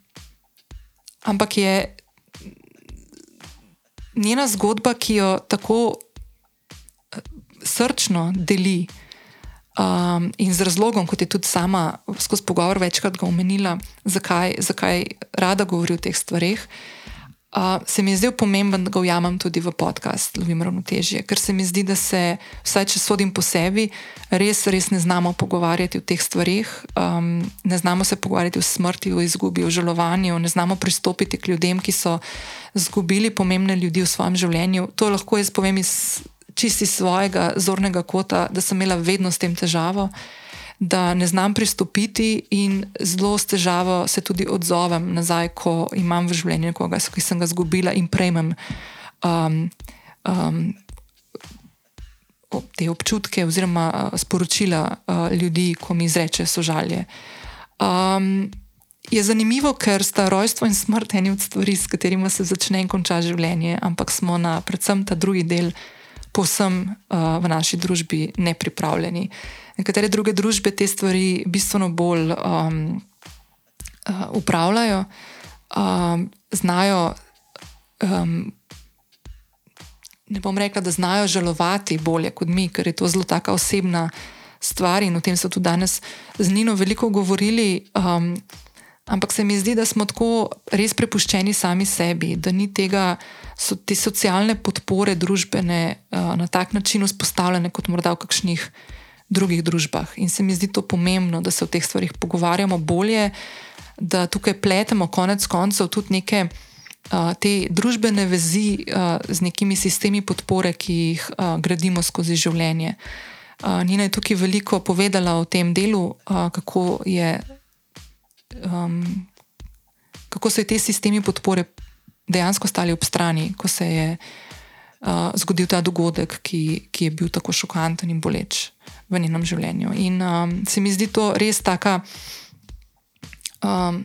S1: ampak je njena zgodba, ki jo tako eh, srčno deli um, in z razlogom, kot je tudi sama skozi pogovor večkrat omenila, zakaj, zakaj rada govori o teh stvarih. Se mi je zdel pomemben, da ga ujamem tudi v podcast, lovim ravnotežje, ker se mi zdi, da se, vsaj če sodim po sebi, res, res ne znamo pogovarjati o teh stvarih, um, ne znamo se pogovarjati o smrti, o izgubi, o žalovanju, ne znamo pristopiti k ljudem, ki so izgubili pomembne ljudi v svojem življenju. To lahko jaz povem iz čisti svojega zornega kota, da sem imela vedno s tem težavo da ne znam pristopiti in zelo s težavo se tudi odzovem nazaj, ko imam v življenju nekoga, ki sem ga izgubila in prejmem um, um, te občutke oziroma uh, sporočila uh, ljudi, ko mi izreče sožalje. Um, je zanimivo, ker sta rojstvo in smrt eni od stvari, s katerimi se začne in konča življenje, ampak smo na predvsem ta drugi del. Povsem uh, v naši družbi nepripravljeni. Nekatere druge družbe te stvari bistveno bolj um, uh, upravljajo, um, znajo. Um, ne bom rekla, da znajo žalovati bolje kot mi, ker je to zelo taka osebna stvar in o tem so tudi danes z Nino veliko govorili. Um, ampak se mi zdi, da smo tako res prepuščeni sami sebi, da ni tega, so te socialne podpore družbene uh, na tak način vzpostavljene kot morda v kakšnih drugih družbah. In se mi zdi to pomembno, da se o teh stvarih pogovarjamo bolje, da tukaj pletemo konec koncev tudi neke uh, te družbene vezi uh, z nekimi sistemi podpore, ki jih uh, gradimo skozi življenje. Uh, Nina je tukaj veliko povedala o tem delu, uh, kako, je, um, kako so te sistemi podpore dejansko stali ob strani, ko se je uh, zgodil ta dogodek, ki, ki je bil tako šokanten in boleč v njenem življenju. In um, se mi zdi to res taka um,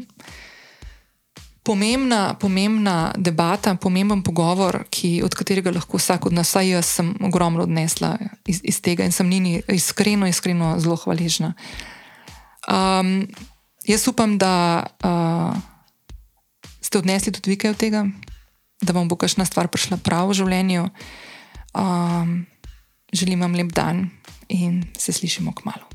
S1: pomembna, pomembna debata, pomemben pogovor, ki, od katerega lahko vsak od nas, vsaj jaz, sem ogromno odnesla iz, iz tega in sem njeni iskreno, iskreno zelo hvaležna. Um, jaz upam, da uh, ste odnesli tudi nekaj od tega, da vam bo kakšna stvar prišla prav v življenju. Um, želim vam lep dan in se slišimo k malu.